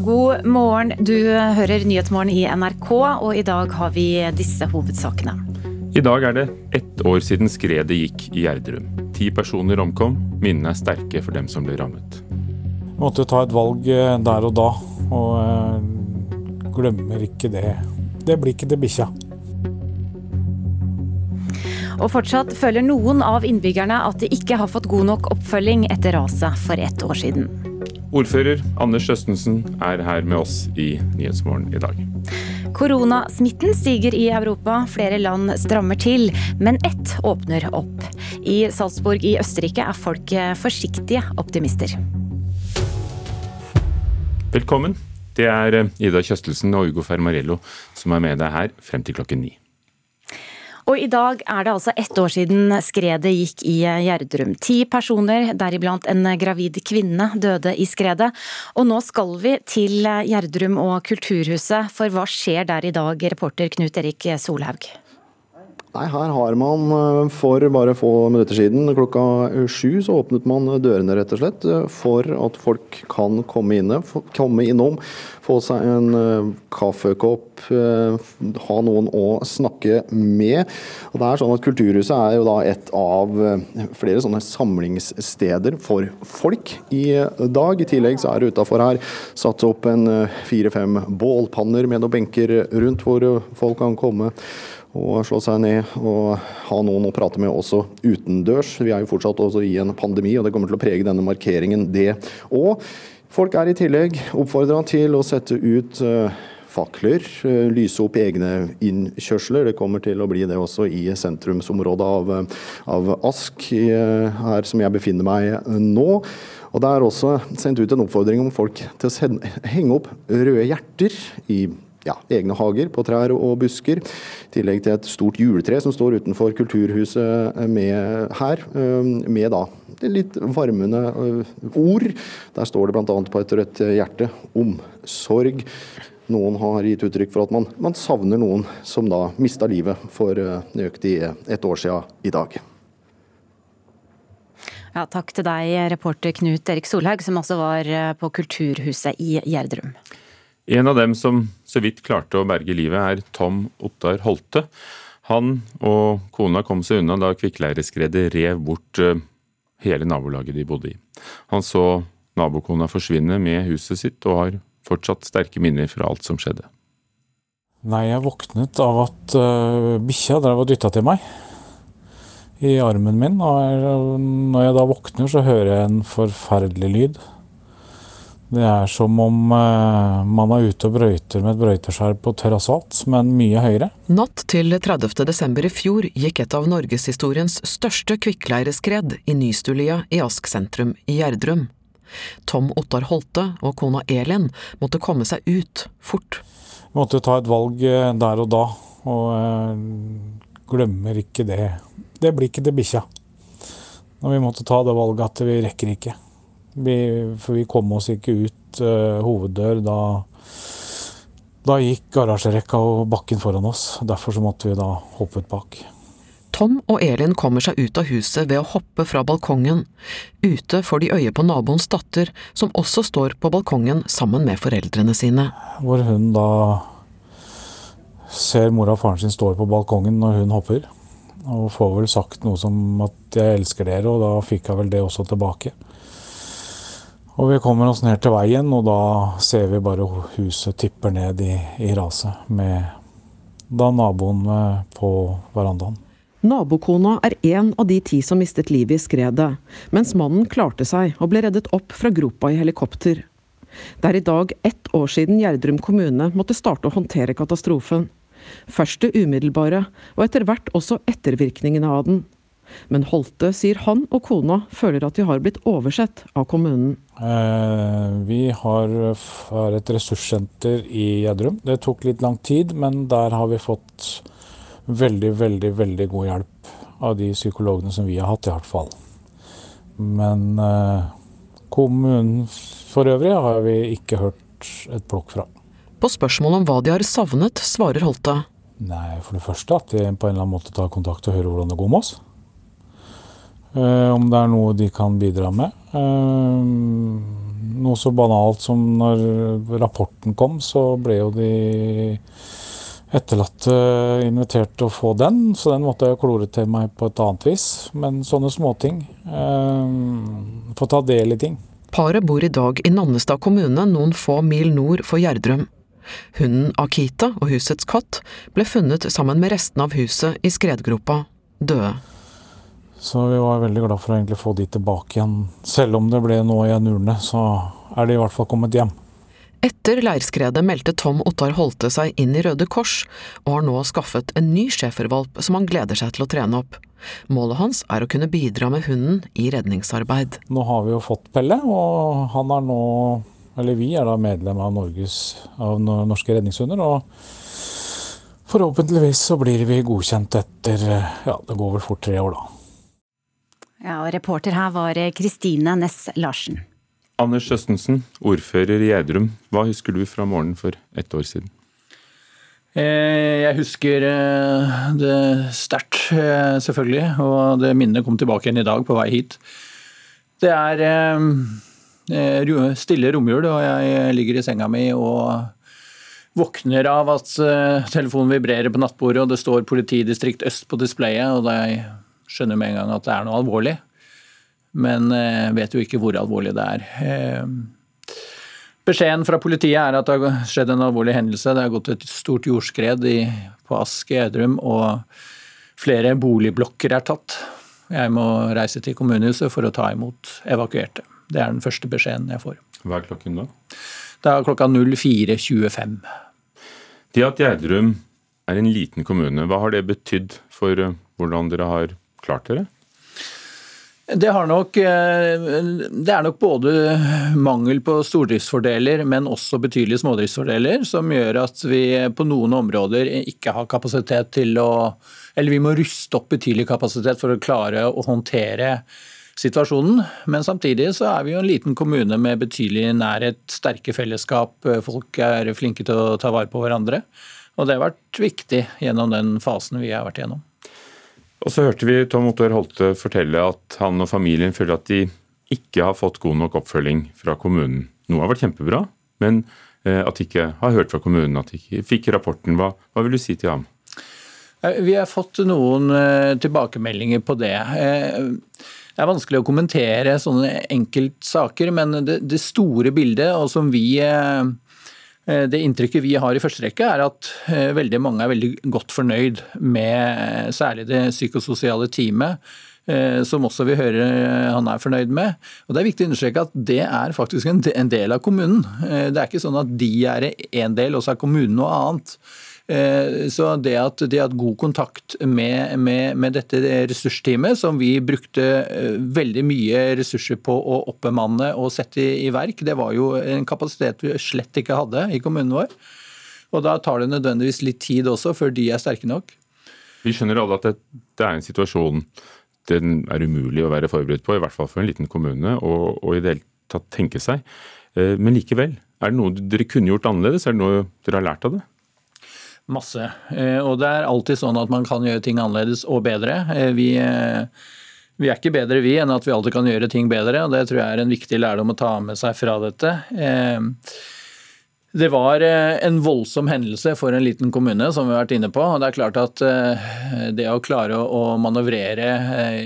God morgen. Du hører Nyhetsmorgen i NRK, og i dag har vi disse hovedsakene. I dag er det ett år siden skredet gikk i Gjerdrum. Ti personer omkom. Minnene er sterke for dem som ble rammet. Vi måtte ta et valg eh, der og da, og eh, glemmer ikke det. Det blir ikke til bikkja. Og fortsatt føler noen av innbyggerne at de ikke har fått god nok oppfølging etter raset for ett år siden. Ordfører Anders Østensen er her med oss i Nyhetsmorgen i dag. Koronasmitten stiger i Europa, flere land strammer til, men ett åpner opp. I Salzburg i Østerrike er folk forsiktige optimister. Velkommen. Det er Ida Kjøstelsen og Ugo Fermarello som er med deg her frem til klokken ni. Og i dag er det altså ett år siden skredet gikk i Gjerdrum. Ti personer, deriblant en gravid kvinne, døde i skredet. Og nå skal vi til Gjerdrum og Kulturhuset, for hva skjer der i dag, reporter Knut Erik Solhaug? Nei, Her har man eh, for bare få minutter siden, klokka sju, så åpnet man dørene rett og slett eh, for at folk kan komme, inne, komme innom, få seg en eh, kaffekopp, ha noen å snakke med. Og det er sånn at Kulturhuset er jo da et av flere sånne samlingssteder for folk i dag. I tillegg så er det utafor her satt opp en fire-fem bålpanner med noen benker rundt hvor folk kan komme og slå seg ned og ha noen å prate med også utendørs. Vi er jo fortsatt også i en pandemi, og det kommer til å prege denne markeringen, det òg. Folk er i tillegg oppfordra til å sette ut uh, fakler, uh, lyse opp egne innkjørsler. Det kommer til å bli det også i sentrumsområdet av, av Ask, uh, her som jeg befinner meg nå. Og Det er også sendt ut en oppfordring om folk til å henge opp røde hjerter i ja, egne hager på trær og busker. I tillegg til et stort juletre som står utenfor kulturhuset med her, med da litt varmende ord. Der står det bl.a. på et rødt hjerte omsorg. Noen har gitt uttrykk for at man, man savner noen som da mista livet for nøyaktig et år siden i dag. Ja, takk til deg, reporter Knut Erik Solhaug, som også var på Kulturhuset i Gjerdrum. En av dem som så vidt klarte å berge livet, er Tom Ottar Holte. Han og kona kom seg unna da kvikkleireskredet rev bort eh, hele nabolaget de bodde i. Han så nabokona forsvinne med huset sitt, og har fortsatt sterke minner fra alt som skjedde. Nei, jeg våknet av at uh, bikkja drev og dytta til meg i armen min. Og når jeg da våkner, så hører jeg en forferdelig lyd. Det er som om uh, man er ute og brøyter med et brøyteskjær på tørr asfalt, men mye høyere. Natt til 30. desember i fjor gikk et av norgeshistoriens største kvikkleireskred i Nystulia i Ask sentrum i Gjerdrum. Tom Ottar Holte og kona Elin måtte komme seg ut fort. Vi måtte ta et valg eh, der og da, og uh, glemmer ikke det. Det blir ikke til bikkja. Når vi måtte ta det valget at vi rekker ikke. Vi, for vi kom oss ikke ut uh, hoveddør. Da, da gikk garasjerekka og bakken foran oss. Derfor så måtte vi da hoppe ut bak. Tom og Elin kommer seg ut av huset ved å hoppe fra balkongen. Ute får de øye på naboens datter, som også står på balkongen sammen med foreldrene sine. Hvor hun da ser mora og faren sin står på balkongen når hun hopper. Og får vel sagt noe som at 'jeg elsker dere', og da fikk jeg vel det også tilbake. Og vi kommer oss ned til veien, og da ser vi bare huset tipper ned i, i raset. Med da naboen på verandaen. Nabokona er en av de ti som mistet livet i skredet, mens mannen klarte seg og ble reddet opp fra gropa i helikopter. Det er i dag ett år siden Gjerdrum kommune måtte starte å håndtere katastrofen. Først det umiddelbare, og etter hvert også ettervirkningene av den. Men Holte sier han og kona føler at de har blitt oversett av kommunen. Eh, vi har, et ressurssenter i Gjerdrum. Det tok litt lang tid, men der har vi fått veldig, veldig, veldig god hjelp av de psykologene som vi har hatt, i hvert fall. Men eh, kommunen for øvrig har vi ikke hørt et plukk fra. På spørsmål om hva de har savnet, svarer Holte. Nei, For det første at de på en eller annen måte tar kontakt og hører hvordan det går med oss. Eh, om det er noe de kan bidra med. Noe så banalt som når rapporten kom, så ble jo de etterlatte invitert til å få den, så den måtte jeg klore til meg på et annet vis. Men sånne småting. Få ta del i ting. Paret bor i dag i Nannestad kommune, noen få mil nord for Gjerdrum. Hunden Akita og husets katt ble funnet sammen med restene av huset i skredgropa, døde. Så vi var veldig glad for å egentlig få de tilbake igjen. Selv om det ble nå i en urne, så er de i hvert fall kommet hjem. Etter leirskredet meldte Tom Ottar Holte seg inn i Røde Kors, og har nå skaffet en ny schæfervalp som han gleder seg til å trene opp. Målet hans er å kunne bidra med hunden i redningsarbeid. Nå har vi jo fått Pelle, og han er nå eller vi er da medlem av, Norges, av Norske redningshunder. Og forhåpentligvis så blir vi godkjent etter ja, det går vel fort tre år, da. Ja, og Reporter her var Kristine Næss Larsen. Anders Østensen, ordfører i Gjerdrum. Hva husker du fra morgenen for ett år siden? Eh, jeg husker eh, det sterkt, eh, selvfølgelig. Og det minnet kom tilbake igjen i dag på vei hit. Det er Eh, stille romjul, og jeg ligger i senga mi og våkner av at eh, telefonen vibrerer på nattbordet, og det står politidistrikt øst på displayet, og jeg skjønner med en gang at det er noe alvorlig. Men eh, vet jo ikke hvor alvorlig det er. Beskjeden fra politiet er at det har skjedd en alvorlig hendelse. Det har gått et stort jordskred i, på Ask i Gjerdrum, og flere boligblokker er tatt. Jeg må reise til kommunehuset for å ta imot evakuerte. Det er den første beskjeden jeg får. Hva er klokken da? Det er klokka 04.25. Det at Gjerdrum er en liten kommune, hva har det betydd for eh, hvordan dere har klart dere? Det, nok, eh, det er nok både mangel på stordriftsfordeler, men også betydelige smådriftsfordeler, som gjør at vi på noen områder ikke har kapasitet til å Eller vi må ruste opp betydelig kapasitet for å klare å håndtere situasjonen. Men samtidig så er vi jo en liten kommune med betydelig nærhet, sterke fellesskap. Folk er flinke til å ta vare på hverandre. Og det har vært viktig gjennom den fasen vi har vært gjennom. Og så hørte vi Tom Ottar Holte fortelle at han og familien føler at de ikke har fått god nok oppfølging fra kommunen. Noe har vært kjempebra, men eh, at de ikke har hørt fra kommunen, at de ikke fikk rapporten. Hva, hva vil du si til ham? Eh, vi har fått noen eh, tilbakemeldinger på det. Det er vanskelig å kommentere sånne enkeltsaker, men det, store bildet, og som vi det inntrykket vi har i første rekke, er at eh, veldig mange er veldig godt fornøyd med særlig det psykososiale teamet, eh, som også vi hører han er fornøyd med. Og Det er viktig å understreke at det er faktisk en del av kommunen. Det er ikke sånn at de er en del, og så er kommunen noe annet. Eh, så det at de hatt god kontakt med, med, med, dette ressursteamet, som vi brukte eh, veldig mye ressurser på å oppbemanne og sette i, i verk, det var jo en kapasitet vi slett ikke hadde i kommunen vår. Og da tar det nødvendigvis litt tid også før de er sterke nok. Vi skjønner alle at det, det er en situasjon den er umulig å være forberedt på, i hvert fall for en liten kommune, og, og i det hele tatt tenke seg. Eh, men likevel, er det noe dere kunne gjort annerledes? Er det noe dere har lært av det? Masse. Eh, og det er alltid sånn at man kan gjøre ting annerledes og bedre. Eh, vi, eh, vi, er ikke bedre vi enn at vi alltid kan gjøre ting bedre, og det tror jeg er en viktig lærdom å ta med seg fra dette. Det var en voldsom hendelse for en liten kommune, som vi har vært inne på. og Det er klart at det å klare å manøvrere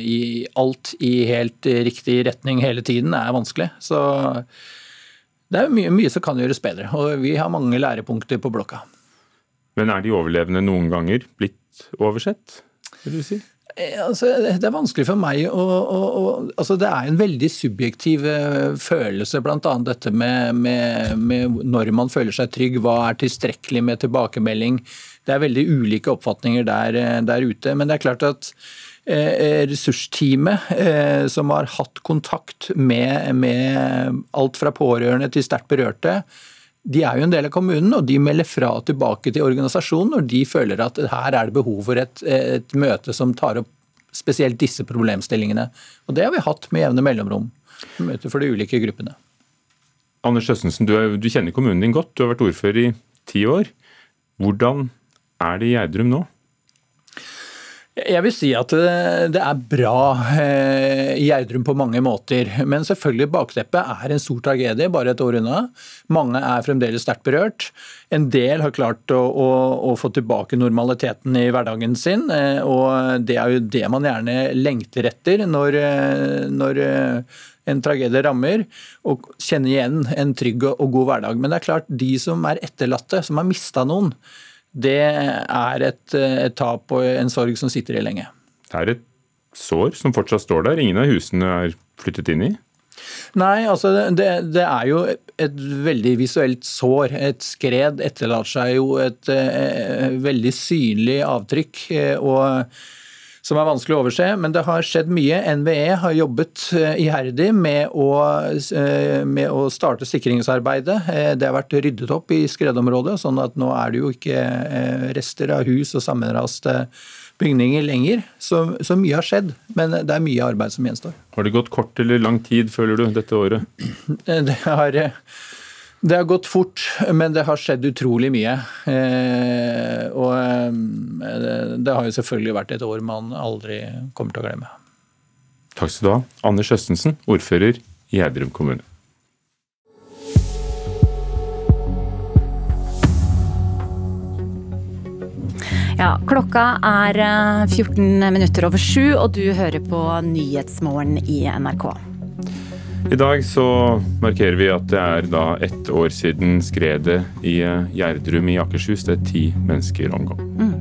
i alt i helt riktig retning hele tiden er vanskelig. Så det er mye, mye som kan gjøres bedre, og vi har mange lærepunkter på blokka. Men er de overlevende noen ganger blitt oversett, vil du si? Eh, altså, det er vanskelig for meg å, å, å altså, Det er en veldig subjektiv eh, følelse, bl.a. dette med, med, med, når man føler seg trygg. Hva er tilstrekkelig med tilbakemelding? Det er veldig ulike oppfatninger der, eh, der ute. Men det er klart at eh, ressursteamet eh, som har hatt kontakt med, med alt fra pårørende til sterkt berørte, de er jo en del av kommunen, og de melder fra tilbake til organisasjonen når de føler at her er det behov for et, et møte som tar opp spesielt disse problemstillingene. Og Det har vi hatt med jevne mellomrom. Møter for de ulike gruppene. Anders Østensen, du, er, du, kjenner kommunen din godt. Du har vært ordfører i ti år. Hvordan er det i Gjerdrum nå? Jeg vil si at det er bra eh, i Gjerdrum på mange måter. Men selvfølgelig bakteppet er en stor tragedie bare et år unna. Mange er fremdeles sterkt berørt. En del har klart å, å, å, få tilbake normaliteten i hverdagen sin. Eh, og det er jo det man gjerne lengter etter når, eh, når en tragedie rammer, og kjenner igjen en trygg og god hverdag. Men det er klart, de som er etterlatte, som har mista noen, det er et, et, tap og en sorg som sitter i lenge. Det er et sår som fortsatt står der. Ingen av husene er flyttet inn i? Nei, altså det, det er jo et veldig visuelt sår. Et skred etterlater seg jo et, et et veldig synlig avtrykk. Eh, og som er vanskelig å overse. Men det har skjedd mye. NVE har jobbet eh, iherdig med å, eh, med å starte sikringsarbeidet. Eh, det har vært ryddet opp i skredområdet, sånn at nå er det jo ikke rester av hus og sammenraste bygninger lenger. Så, så, mye har skjedd, men det er mye arbeid som gjenstår. Har det gått kort eller lang tid, føler du, dette året? Det har det har gått fort, men det har skjedd utrolig mye. Eh, og eh, det har jo selvfølgelig vært et år man aldri kommer til å glemme. Takk skal du ha. Anders Østensen, ordfører i Gjerdrum kommune. Ja, klokka er 14 eh, minutter over sju, og du hører på Nyhetsmorgen i NRK. I dag så markerer vi at det er da ett år siden skredet i eh, Gjerdrum i Akershus, det er ti mennesker omkom. Mm.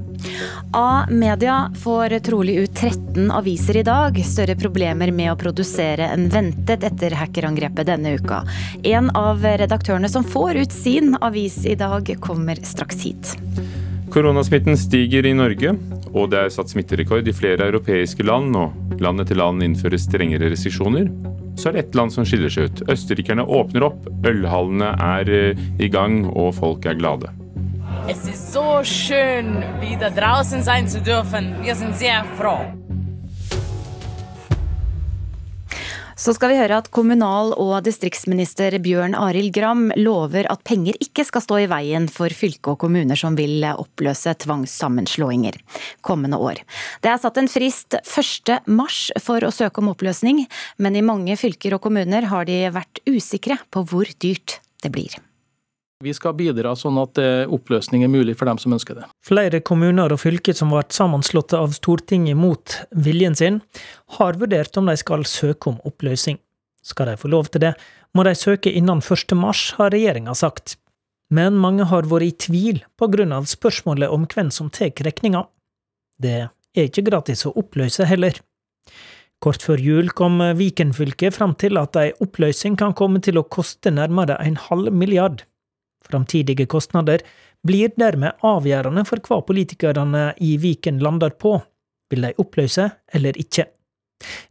A-media får trolig ut 13 aviser i dag. Større problemer med å produsere enn ventet etter hackerangrepet denne uka. En av redaktørene som får ut sin avis i dag, kommer straks hit. Koronasmitten stiger i Norge, og det er satt smitterekord i flere europeiske land. Og land etter land innfører strengere restriksjoner så er det ett land som skiller seg ut. Østerrikerne åpner opp, ølhallene er eh, i gang, og folk er glade. Es ist so schön, wieder draußen sein zu dürfen. Wir sind sehr froh. Så skal vi høre at kommunal- og distriktsminister Bjørn Arild Gram lover at penger ikke skal stå i veien for fylke og kommuner som vil oppløse tvangssammenslåinger kommende år. Det er satt en frist 1. mars for å søke om oppløsning, men i mange fylker og kommuner har de vært usikre på hvor dyrt det blir. Vi skal bidra sånn at eh, oppløsning er mulig for dem som ønsker det. Flere kommuner og fylker som ble sammenslått av Stortinget mot viljen sin, har vurdert om de skal søke om oppløsning. Skal de få lov til det, må de søke innen 1. mars, har regjeringa sagt. Men mange har vært i tvil på grunn av spørsmålet om hvem som tar regninga. Det er ikke gratis å oppløse heller. Kort før jul kom Viken fylke fram til at ei oppløsning kan komme til å koste nærmere en halv milliard. Framtidige kostnader blir dermed avgjørende for hva politikerne i Viken lander på. Vil de oppløse eller ikke?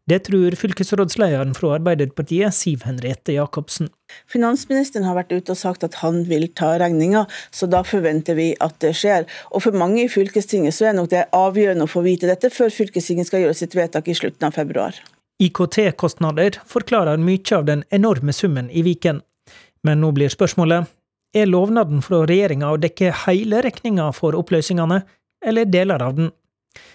Det tror fylkesrådslederen fra Arbeiderpartiet, Siv Henriette Jacobsen. Finansministeren har vært ute og sagt at han vil ta regninga, så da forventer vi at det skjer. Og for mange i fylkestinget så er nok det avgjørende å få vite dette før fylkestinget skal gjøre sitt vedtak i slutten av februar. IKT-kostnader forklarer mye av den enorme summen i Viken. Men nå blir spørsmålet er lovnaden fra regjeringa å dekke hele regninga for oppløsningene, eller deler av den?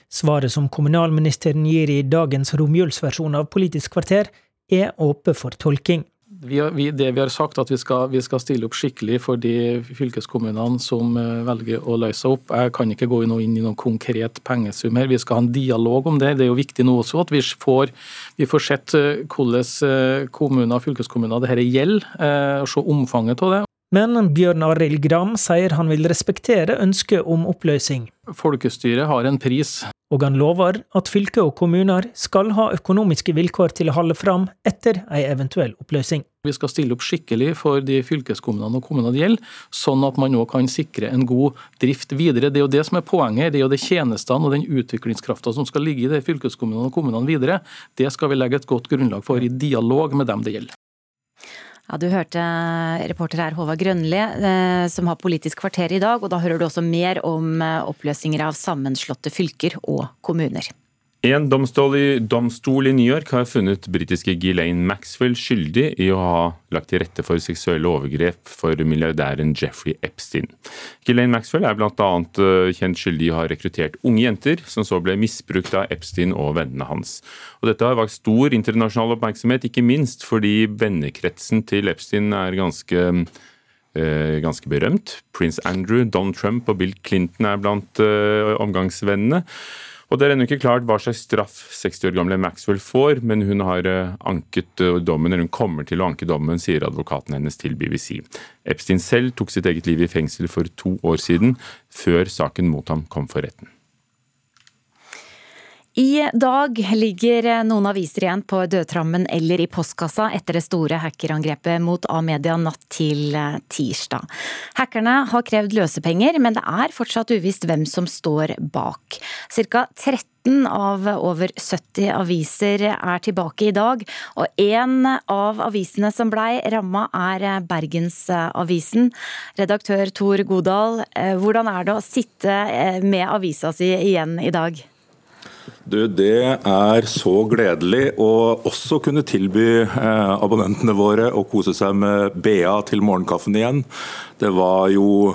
Svaret som kommunalministeren gir i dagens romjulsversjon av Politisk kvarter, er åpent for tolking. Vi, vi, det vi har sagt, at vi skal, vi skal, stille opp skikkelig for de fylkeskommunene som eh, velger å løse opp. Jeg kan ikke gå inn i noen konkret pengesum her. Vi skal ha en dialog om det. Det er jo viktig nå også at vi får, vi får sett eh, hvordan eh, kommuner og fylkeskommuner dette gjelder, og se omfanget av det. Men Bjørn Arild Gram sier han vil respektere ønsket om oppløsning. Folkestyret har en pris. Og han lover at fylker og kommuner skal ha økonomiske vilkår til å holde fram etter ei eventuell oppløsning. Vi skal stille opp skikkelig for de fylkeskommunene og kommunene det gjelder, sånn at man nå kan sikre en god drift videre. Det er jo det som er poenget. Det er jo det tjenestene og den utviklingskrafta som skal ligge i de fylkeskommunene og kommunene videre. Det skal vi legge et godt grunnlag for i dialog med dem det gjelder. Ja, Du hørte reporter her Håvard Grønli, eh, som har Politisk kvarter i dag. og Da hører du også mer om eh, oppløsninger av sammenslåtte fylker og kommuner. En domstol i, domstol i, New York har funnet britiske Ghislaine Maxwell skyldig i å ha lagt til rette for seksuelle overgrep for milliardæren Jeffrey Epstein. Ghislaine Maxwell er bl.a. Eh, kjent skyldig i å ha rekruttert unge jenter, som så ble misbrukt av Epstein og vennene hans. Og dette har vakt stor internasjonal oppmerksomhet, ikke minst fordi vennekretsen til Epstein er ganske eh, ganske berømt. Prince Andrew, Donald Trump og Bill Clinton er blant uh, omgangsvennene. Og Det er ennå ikke klart hva slags straff 60 år gamle Maxwell får, men hun har eh, anket eh, dommen, eller hun kommer til å anke dommen, sier advokaten hennes til BBC. Epstein selv tok sitt eget liv i fengsel for to år siden, før saken mot ham kom for retten. I dag ligger noen aviser igjen på dødtrammen eller i postkassa etter det store hackerangrepet mot A-media natt til eh, tirsdag. Hackerne har krevd løsepenger, men det er fortsatt uvisst hvem som står bak. Cirka 13 av over 70 aviser er tilbake i dag, og en av avisene som blei ramma er Bergensavisen. Redaktør Tor Godal, eh, hvordan er det å sitte eh, med avisa si igjen i dag? Du, Det er så gledelig å også kunne tilby eh, abonnentene våre å kose seg med BA til morgenkaffen igjen. Det var jo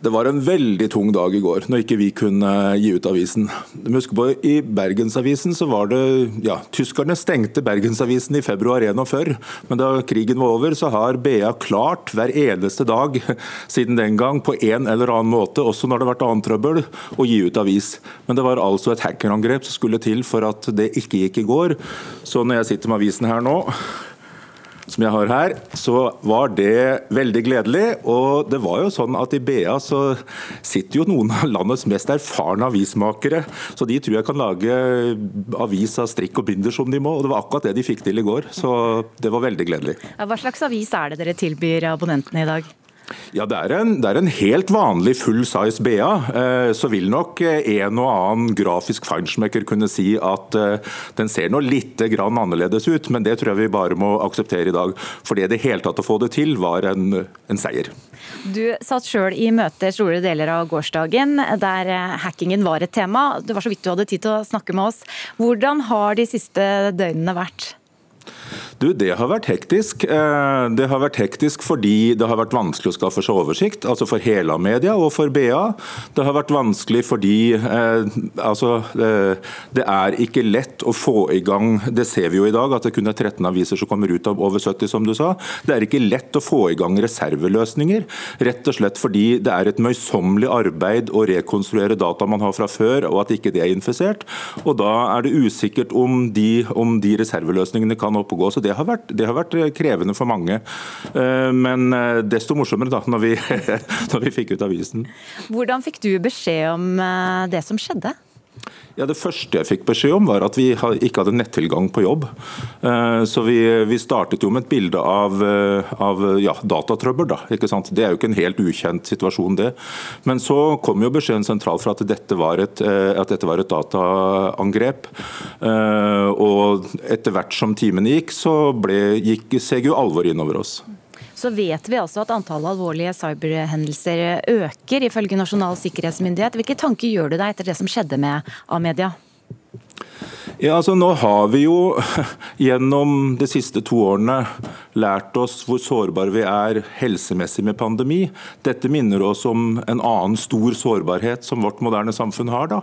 det var en veldig tung dag i går når ikke vi kunne gi ut avisen. Husk på, I Bergensavisen så var det ja, Tyskerne stengte Bergensavisen i februar 41, men da krigen var over, så har BA klart hver eneste dag siden den gang på en eller annen måte, også når det har vært annet trøbbel, å gi ut avis. Men det var altså et hackerangrep som skulle til for at det ikke gikk i går. Så når jeg sitter med avisen her nå som jeg har her, så var det veldig gledelig. Og det var jo sånn at i BA så sitter jo noen av landets mest erfarne avismakere. Så de tror jeg kan lage avis av strikk og binder som de må. Og det var akkurat det de fikk til i går. Så det var veldig gledelig. Hva slags avis er det dere tilbyr abonnentene i dag? Ja, det er, en, det er en helt vanlig full size BA. Eh, så vil nok eh, en og annen grafisk feinschmecker kunne si at eh, den ser nå litt grann annerledes ut, men det tror jeg vi bare må akseptere i dag. For det i det hele tatt å få det til, var en, en seier. Du satt sjøl i møte store deler av gårsdagen, der hackingen var et tema. Det var så vidt du hadde tid til å snakke med oss. Hvordan har de siste døgnene vært? Du, Det har vært hektisk. Eh, det har vært hektisk fordi det har vært vanskelig å skaffe seg oversikt, altså for hele media og for BA. Det har vært vanskelig fordi eh, altså, eh, det er ikke lett å få i gang Det ser vi jo i dag, at det kun er 13 aviser som kommer ut av over 70, som du sa. Det er ikke lett å få i gang reserveløsninger, rett og slett fordi det er et møysommelig arbeid å rekonstruere data man har fra før, og at ikke det er infisert. Og Da er det usikkert om de, om de reserveløsningene kan oppgå. Så det har, vært, det har vært eh, krevende for mange. Eh, men eh, desto morsommere da, når vi, når vi fikk ut avisen. Hvordan fikk du beskjed om det som skjedde? Ja, Det første jeg fikk beskjed om, var at vi ikke hadde nettilgang på jobb. Så vi, vi startet jo med et bilde av, av ja, datatrøbbel. Da? Det er jo ikke en helt ukjent situasjon, det. Men så kom jo beskjeden sentralt fra at dette var et, at dette var et dataangrep. Og etter hvert som timene gikk, så ble, gikk, seg jo alvoret innover oss så vet vi altså at antallet alvorlige cyberhendelser øker, ifølge Nasjonal sikkerhetsmyndighet. Hvilke tanker gjør du deg etter det som skjedde med A-media? Ja, altså Nå har vi jo gjennom de siste to årene lært oss hvor sårbare vi er helsemessig med pandemi. Dette minner oss om en annen stor sårbarhet som vårt moderne samfunn har. da.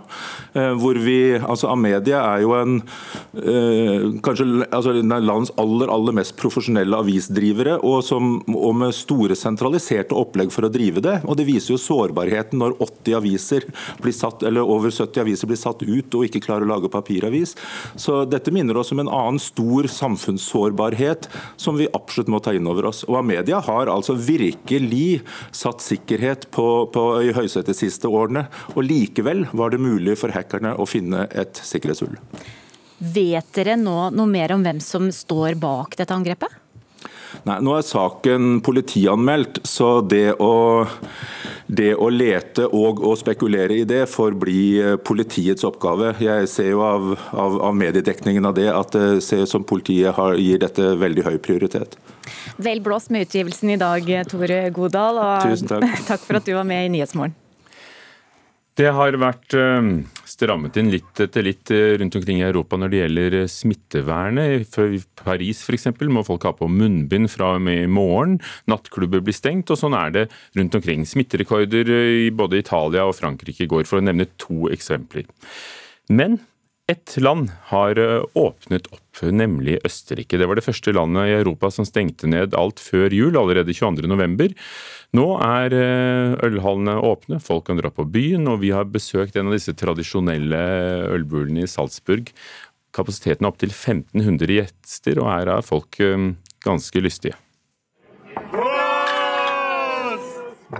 Eh, hvor vi, altså Amedia er jo en eh, kanskje altså, landets aller aller mest profesjonelle avisdrivere, og, som, og med store sentraliserte opplegg for å drive det. Og Det viser jo sårbarheten når 80 aviser blir satt, eller over 70 aviser blir satt ut og ikke klarer å lage papiravis. Så Dette minner oss om en annen stor samfunnssårbarhet som vi absolutt må ta inn over oss. Og Amedia har altså virkelig satt sikkerhet på, på i høysetet de siste årene. Og likevel var det mulig for hackerne å finne et sikkerhetshull. Vet dere nå noe mer om hvem som står bak dette angrepet? Nei, Nå er saken politianmeldt, så det å, det å lete og å spekulere i det får bli eh, politiets oppgave. Jeg ser jo av, av, av mediedekningen av det at det ser ut som politiet har, gir dette veldig høy prioritet. Vel blåst med utgivelsen i dag, Tore Godal. Og takk. takk for at du var med i Nyhetsmorgen. Det har vært eh, strammet inn litt etter litt eh, rundt omkring i Europa når det gjelder eh, smittevernet. I Paris f.eks. må folk ha på munnbind fra og med i morgen. Nattklubber blir stengt, og sånn er det rundt omkring. Smitterekorder i både Italia og Frankrike i går, for å nevne to eksempler. Men ett land har åpnet opp, nemlig Østerrike. Det var det første landet i Europa som stengte ned alt før jul, allerede 22.11. Nå er eh, ølhallene åpne, folk kan dra på byen, og vi har besøkt en av disse tradisjonelle ølbulene i Salzburg. Kapasiteten er opptil 1500 gjester, og her er folk eh, ganske lystige.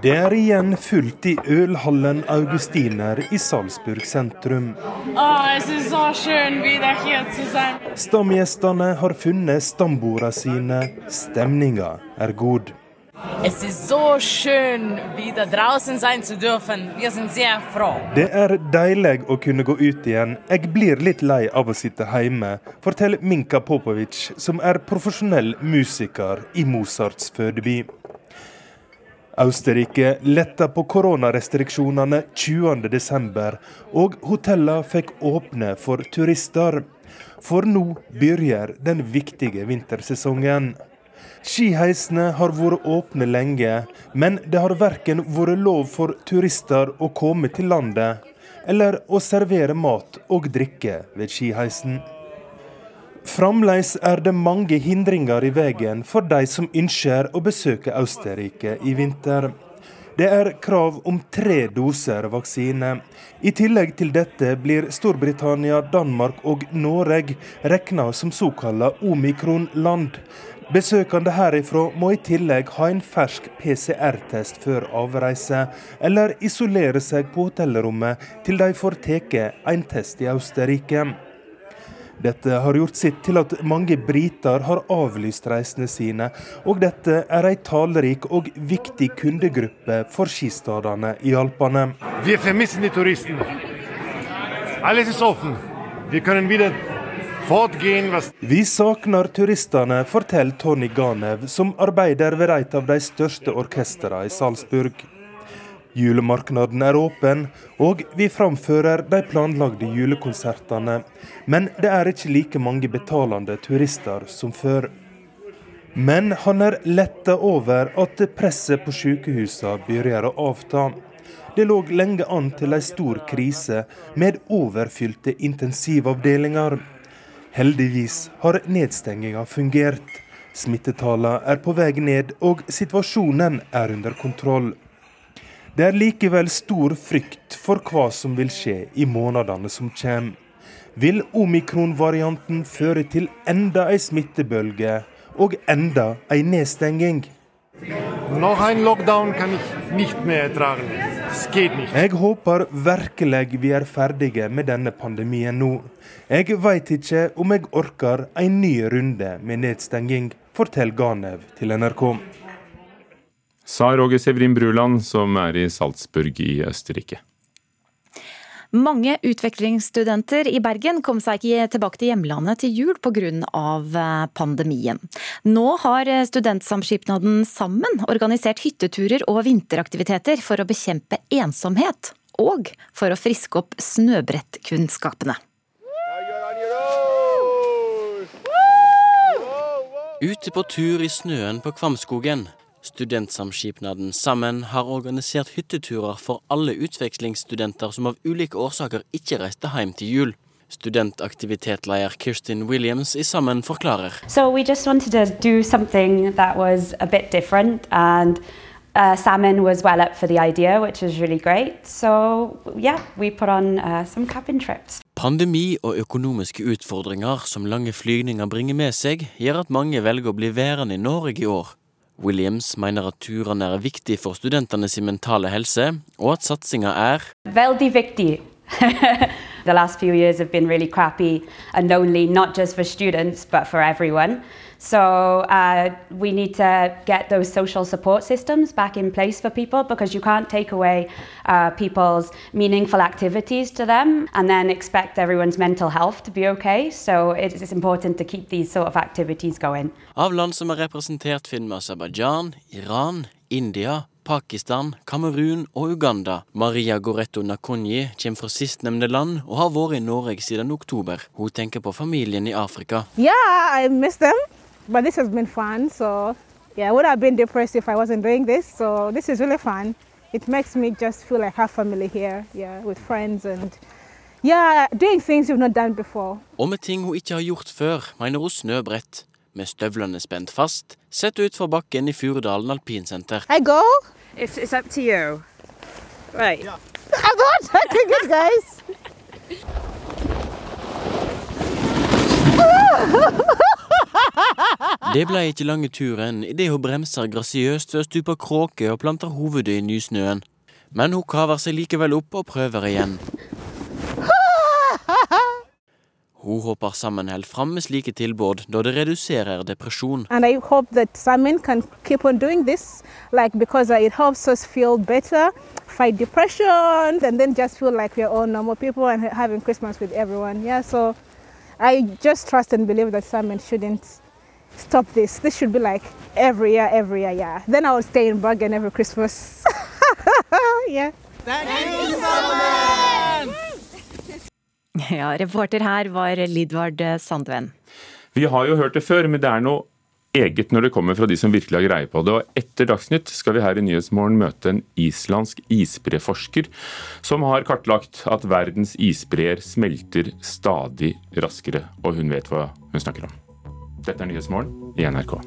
Det er igjen fullt i ølhallen Augustiner i Salzburg sentrum. Stamgjestene har funnet stambordene sine. Stemninga er god. Es ist so schön, wieder draußen sein zu dürfen. Wir sind sehr froh. Det er deilig å kunne gå ut igjen. Jeg blir litt lei av å sitte hjemme, forteller Minka Popovic, som er profesjonell musiker i Mozarts fødeby. Østerrike letta på koronarestriksjonene 20.12, og hotellene fikk åpne for turister. For nå begynner den viktige vintersesongen. Skiheisene har vært åpne lenge, men det har verken vært lov for turister å komme til landet eller å servere mat og drikke ved skiheisen. Fremdeles er det mange hindringer i veien for de som ønsker å besøke Østerrike i vinter. Det er krav om tre doser vaksine. I tillegg til dette blir Storbritannia, Danmark og Norge regna som såkalla omikron-land, Besøkende herifra må i tillegg ha en fersk PCR-test før avreise, eller isolere seg på hotellrommet til de får tatt en test i Østerrike. Dette har gjort sitt til at mange briter har avlyst reisene sine, og dette er en talerik og viktig kundegruppe for skistadene i Alpene. Vi de turistene. Alles er åpent. Vi kan videre vi savner turistene, forteller Tony Ganev, som arbeider ved et av de største orkestrene i Salzburg. Julemarknaden er åpen, og vi framfører de planlagde julekonsertene. Men det er ikke like mange betalende turister som før. Men han er letta over at presset på sykehusene begynner å avta. Det lå lenge an til en stor krise med overfylte intensivavdelinger. Heldigvis har nedstenginga fungert. Smittetallene er på vei ned, og situasjonen er under kontroll. Det er likevel stor frykt for hva som vil skje i månedene som kommer. Vil omikron-varianten føre til enda ei smittebølge og enda ei nedstenging? Noch ein Lockdown kan ertragen. Jeg håper virkelig vi er ferdige med denne pandemien nå. Jeg veit ikke om jeg orker en ny runde med nedstenging, forteller Ganev til NRK. Sa Roger Severin Bruland, som er i Salzburg i Østerrike. Mange utvekslingsstudenter i Bergen kom seg ikke tilbake til hjemlandet til jul pga. Eh, pandemien. Nå har studentsamskipnaden Sammen organisert hytteturer og vinteraktiviteter for å bekjempe ensomhet, og for å friske opp snøbrettkunnskapene. Ute på tur i snøen på Kvamskogen Studentsamskipnaden Sammen har organisert hytteturer for alle utvekslingsstudenter som av ulike årsaker ikke reiste hjem til jul. Studentaktivitetsleder Kirstin Williams i Sammen forklarer. So we just wanted to do something that was a bit different and uh, Salmon was well up for the idea, which is really great. So yeah, we put on uh, some cabin trips. Pandemi og økonomiske utfordringer som lange flygninger bringer med seg, gjør at mange velger å bli værende i Norge i år. Williams mener at turene er viktig for studentene sin mentale helse, og at satsinga er Veldig viktig. the last few years have been really crappy and lonely, not just for students, but for everyone. So uh, we need to get those social support systems back in place for people because you can't take away uh, people's meaningful activities to them and then expect everyone's mental health to be okay. So it is important to keep these sort of activities going. Av land som er representert finner vi Aserbajdsjan, Iran, India, Pakistan, Kamerun og Uganda. Maria Goretto Nakonyi kommer fra sistnevnte land og har vært i Norge siden oktober. Hun tenker på familien i Afrika. Yeah, I miss them, but this has been fun. So, yeah, I would have been depressed if I wasn't doing this. So, this is really fun. It makes me just feel like I have family here, yeah, with friends and yeah, doing things you've not done before. Og med ting hun ikke har gjort før, mener hun snøbrett. Med støvlene spent fast, sett ut utfor bakken i Furudalen alpinsenter. I go. It's, it's up to you. Right. I'm not touching it, guys. Det ble ikke lange turen idet hun bremser grasiøst ved å stupe kråke og planter hovedet i nysnøen. Men hun kaver seg likevel opp og prøver igjen. Hun håper sammen holder fram med slike tilbud, da det reduserer depresjon. Like uh, like. Yeah, so I just trust and believe that Simon shouldn't stop this. This should be like every year, every year, yeah. Then I would stay in Bergen every Christmas. yeah. Ja, reporter her var Lidvard Sandven. Vi har jo hørt det før, men det er noe eget når det kommer fra de som virkelig har greie på det. Og etter Dagsnytt skal vi her i Nyhetsmorgen møte en islandsk isbreforsker som har kartlagt at verdens isbreer smelter stadig raskere. Og hun vet hva hun snakker om. Dette er Nyhetsmorgen i NRK.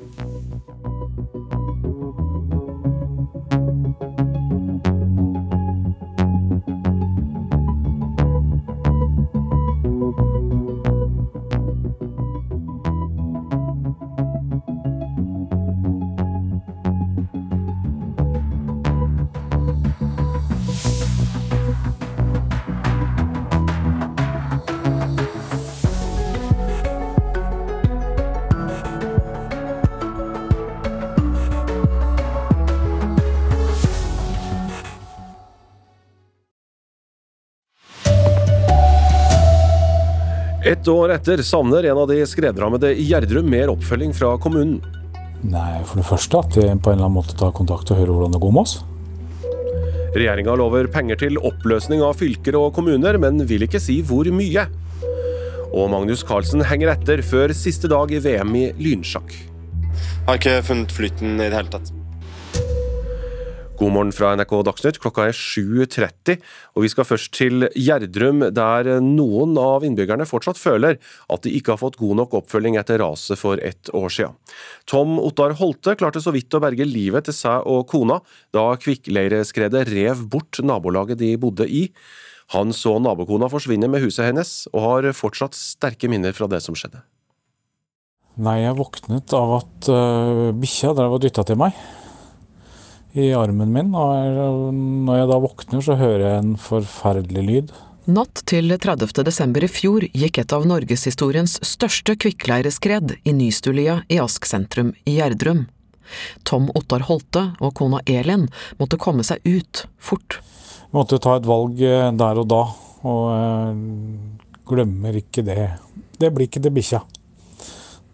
Et år etter savner en av de skredrammede i Gjerdrum mer oppfølging fra kommunen. Nei, for det første at de på en eller annen måte tar kontakt og hører hvordan det går med oss. Regjeringa lover penger til oppløsning av fylker og kommuner, men vil ikke si hvor mye. Og Magnus Carlsen henger etter før siste dag i VM i lynsjakk. Har ikke funnet flyten i det hele tatt. God morgen fra NRK Dagsnytt. Klokka er 7.30, og vi skal først til Gjerdrum, der noen av innbyggerne fortsatt føler at de ikke har fått god nok oppfølging etter raset for ett år siden. Tom Ottar Holte klarte så vidt å berge livet til seg og kona da kvikkleireskredet rev bort nabolaget de bodde i. Han så nabokona forsvinne med huset hennes, og har fortsatt sterke minner fra det som skjedde. Nei, jeg våknet av at uh, bikkja drev og dytta til meg i armen min. Og når jeg da våkner, så hører jeg en forferdelig lyd. Natt til 30. desember i fjor gikk et av norgeshistoriens største kvikkleireskred i Nystulia i Ask sentrum i Gjerdrum. Tom Ottar Holte og kona Elin måtte komme seg ut fort. Vi måtte ta et valg eh, der og da, og glemmer ikke det. Det blir ikke til bikkja.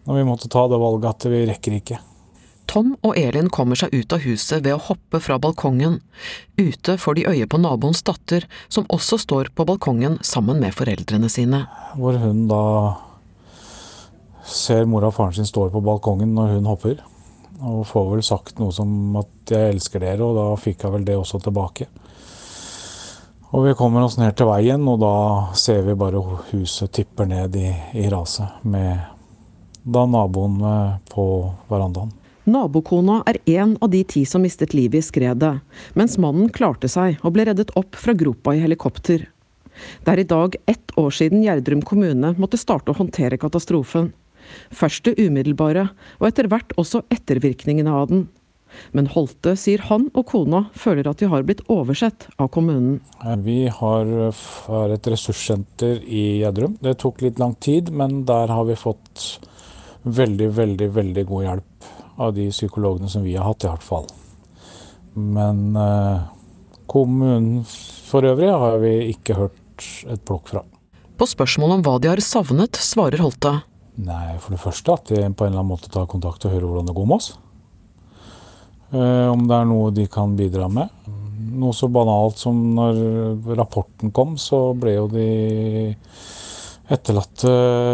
Når vi måtte ta det valget at vi rekker ikke. Tom og Elin kommer seg ut av huset ved å hoppe fra balkongen. Ute får de øye på naboens datter, som også står på balkongen sammen med foreldrene sine. Hvor hun da ser mora og faren sin står på balkongen når hun hopper. Og får vel sagt noe som at 'jeg elsker dere', og da fikk jeg vel det også tilbake. Og vi kommer oss ned til veien, og da ser vi bare huset tipper ned i, i raset. Med da naboen på verandaen. Nabokona er en av de ti som mistet livet i skredet, mens mannen klarte seg og ble reddet opp fra gropa i helikopter. Det er i dag ett år siden Gjerdrum kommune måtte starte å håndtere katastrofen. Først det umiddelbare, og etter hvert også ettervirkningene av den. Men Holte sier han og kona føler at de har blitt oversett av kommunen. Vi har, et ressurssenter i Gjerdrum. Det tok litt lang tid, men der har vi fått veldig, veldig, veldig god hjelp av de psykologene som vi har hatt, i hvert fall. Men eh, kommunen for øvrig har vi ikke hørt et plukk fra. På spørsmål om hva de har savnet, svarer Holte. Nei, for det første at de på en eller annen måte tar kontakt og hører hvordan det går med oss. Eh, om det er noe de kan bidra med. Noe så banalt som når rapporten kom, så ble jo de etterlatte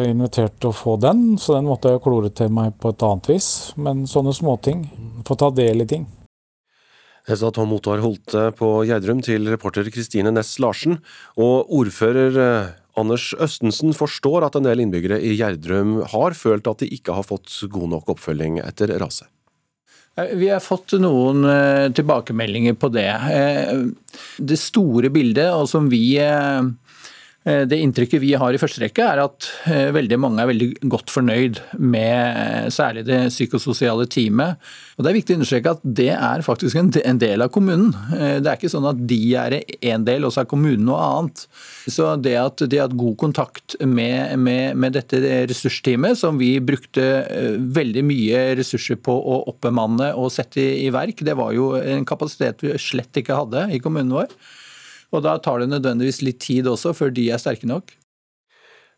invitert til å få den, så den måtte jeg klore til meg på et annet vis. Men sånne småting. Få ta del i ting. Det sa Tom Ottar Holte på Gjerdrum til reporter Kristine Næss Larsen. Og ordfører eh, Anders Østensen forstår at en del innbyggere i Gjerdrum har følt at de ikke har fått god nok oppfølging etter raset. Eh, vi har fått noen eh, tilbakemeldinger på det. Det store bildet, og som vi det inntrykket vi har i første rekke, er at eh, veldig mange er veldig godt fornøyd med eh, særlig det psykososiale teamet. Og Det er viktig å understreke at det er faktisk en del av kommunen. Det er ikke sånn at de er en del, og så er kommunen noe annet. Så det at de har hatt god kontakt med, med, med dette ressursteamet, som vi brukte veldig mye ressurser på å oppbemanne og sette i verk, det var jo en kapasitet vi slett ikke hadde i kommunen vår. Og da tar det nødvendigvis litt tid også, før de er sterke nok.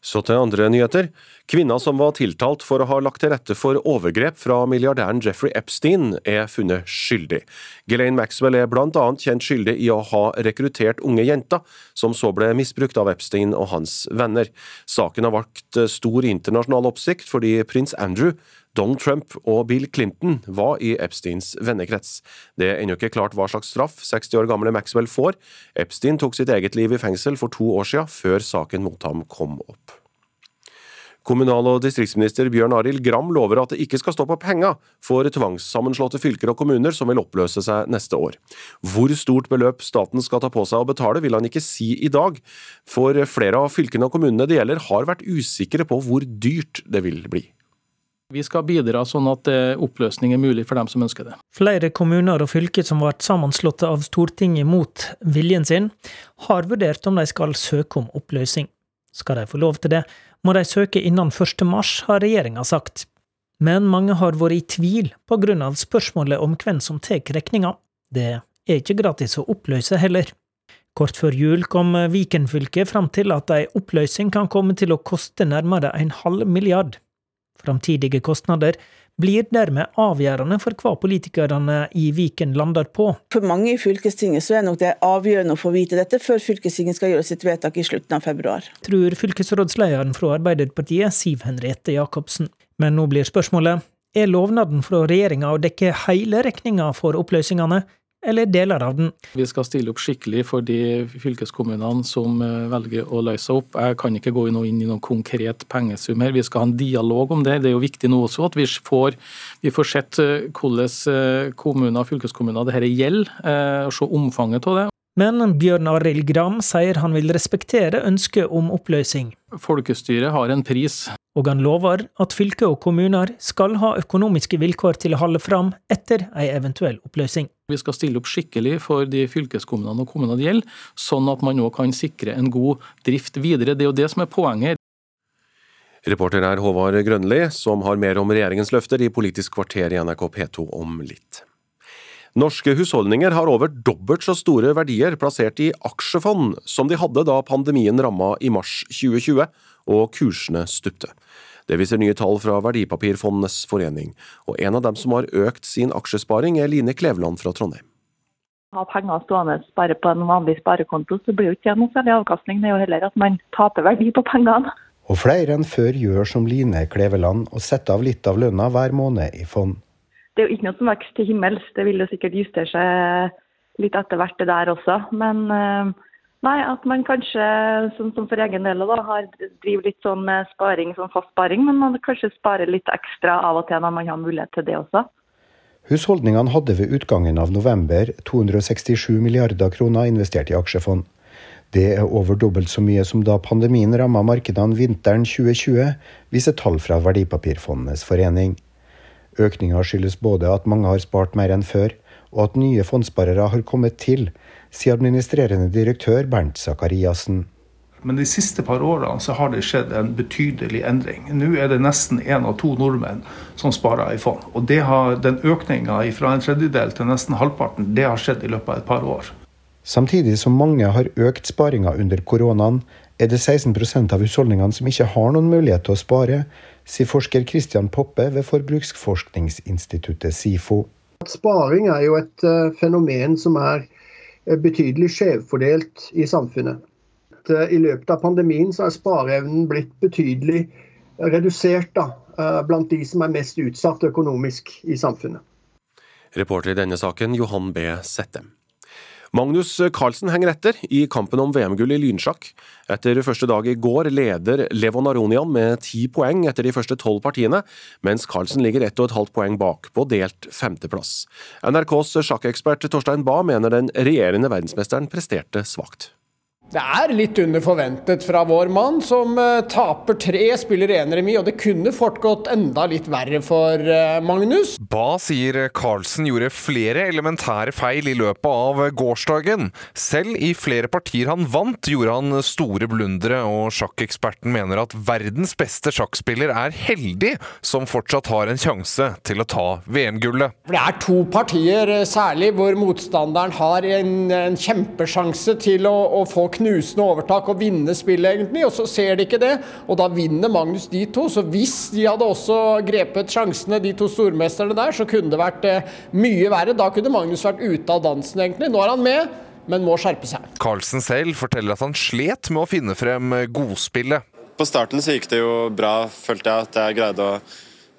Så til andre nyheter. Kvinna som var tiltalt for å ha lagt til rette for overgrep fra milliardæren Jeffrey Epstein, er funnet skyldig. Ghislaine Maxwell er annet kjent skyldig i å ha rekruttert unge jenter, som så ble misbrukt av Epstein og hans venner. Saken har vakt stor internasjonal oppsikt fordi prins Andrew Donald Trump og Bill Clinton var i Epsteins vennekrets. Det er ennå ikke klart hva slags straff 60 år gamle Maxwell får. Epstein tok sitt eget liv i fengsel for to år siden, før saken mot ham kom opp. Kommunal- og distriktsminister Bjørn Arild Gram lover at det ikke skal stå på penger for tvangssammenslåtte fylker og kommuner som vil oppløse seg neste år. Hvor stort beløp staten skal ta på seg å betale, vil han ikke si i dag, for flere av fylkene og kommunene det gjelder har vært usikre på hvor dyrt det vil bli. Vi skal bidra sånn at oppløsning er mulig for dem som ønsker det. Flere kommuner og fylker som ble sammenslåtte av Stortinget mot viljen sin, har vurdert om de skal søke om oppløsning. Skal de få lov til det, må de søke innen 1. mars, har regjeringa sagt. Men mange har vært i tvil på grunn av spørsmålet om hvem som tar regninga. Det er ikke gratis å oppløse heller. Kort før jul kom Viken fylke fram til at ei oppløsning kan komme til å koste nærmere en halv milliard. Framtidige kostnader blir dermed avgjørende for hva politikerne i Viken lander på. For mange i fylkestinget så er nok det avgjørende å få vite dette før fylkestinget skal gjøre sitt vedtak i slutten av februar. Tror fylkesrådslederen fra Arbeiderpartiet, Siv Henriette Jacobsen. Men nå blir spørsmålet er lovnaden fra regjeringa å dekke hele regninga for oppløsningene, eller deler av den. Vi skal stille opp skikkelig for de fylkeskommunene som eh, velger å løse opp. Jeg kan ikke gå inn i noen konkret pengesum her. Vi skal ha en dialog om det. Det er jo viktig nå også at vi får, vi får sett eh, hvordan eh, kommuner og fylkeskommuner dette gjelder, og se omfanget av det. Men Bjørn Arild Gram sier han vil respektere ønsket om oppløsning. Folkestyret har en pris. Og han lover at fylke og kommuner skal ha økonomiske vilkår til å holde fram etter ei eventuell oppløsning. Vi skal stille opp skikkelig for de fylkeskommunene og kommunene det gjelder, sånn at man nå kan sikre en god drift videre. Det er jo det som er poenget. Reporter er Håvard Grønli, som har mer om regjeringens løfter i Politisk kvarter i NRK P2 om litt. Norske husholdninger har over dobbelt så store verdier plassert i aksjefond som de hadde da pandemien ramma i mars 2020 og kursene stupte. Det viser nye tall fra Verdipapirfondenes forening, og en av dem som har økt sin aksjesparing er Line Kleveland fra Trondheim. Ha penger stående bare på en vanlig sparekonto, så blir jo ikke noe særlig avkastning. Det er jo heller at man taper verdi på pengene. Og flere enn før gjør som Line Kleveland og setter av litt av lønna hver måned i fond. Det er jo ikke noe som vokser til himmels, det vil jo sikkert justere seg litt etter hvert det der også. Men eh, Nei, at man kanskje, som, som for egen del, da, har, driver litt sånn med sparing, sånn fast sparing, men man kanskje sparer litt ekstra av og til når man har mulighet til det også. Husholdningene hadde ved utgangen av november 267 milliarder kroner investert i aksjefond. Det er over dobbelt så mye som da pandemien ramma markedene vinteren 2020, viser tall fra Verdipapirfondenes forening. Økninga skyldes både at mange har spart mer enn før, og at nye fondssparere har kommet til, sier administrerende direktør Bernt Sakariassen. Men de siste par årene så har det skjedd en betydelig endring. Nå er det nesten én av to nordmenn som sparer i fond. Og har, den økninga fra en tredjedel til nesten halvparten, det har skjedd i løpet av et par år. Samtidig som mange har økt sparinga under koronaen, er det 16% av husholdningene som ikke har noen mulighet til å spare, sier forsker Christian Poppe ved forbruksforskningsinstituttet SIFO. Sparing er jo et uh, fenomen som er betydelig skjevfordelt i samfunnet. Uh, I løpet av pandemien så er spareevnen blitt betydelig redusert da, blant de som er mest utsatt økonomisk i samfunnet. Reporter i denne saken Johan B. Settem. Magnus Carlsen henger etter i kampen om VM-gull i lynsjakk. Etter første dag i går leder Levon Aronian med ti poeng etter de første tolv partiene, mens Carlsen ligger ett og et halvt poeng bak, på delt femteplass. NRKs sjakkekspert Torstein Bae mener den regjerende verdensmesteren presterte svakt. Det er litt under forventet fra vår mann, som uh, taper tre, spiller én remis, og det kunne fort gått enda litt verre for uh, Magnus. Ba sier Carlsen gjorde flere elementære feil i løpet av gårsdagen. Selv i flere partier han vant, gjorde han store blundere, og sjakkeksperten mener at verdens beste sjakkspiller er heldig som fortsatt har en sjanse til å ta VM-gullet. Det er to partier uh, særlig hvor motstanderen har en, en kjempesjanse til å, å få knust knusende overtak og vinne spillet, egentlig. Og så ser de ikke det, og da vinner Magnus de to. Så hvis de hadde også grepet sjansene, de to stormesterne der, så kunne det vært eh, mye verre. Da kunne Magnus vært ute av dansen, egentlig. Nå er han med. Men må skjerpe seg. Carlsen selv forteller at han slet med å finne frem godspillet. På starten så gikk det jo bra, følte jeg at jeg greide å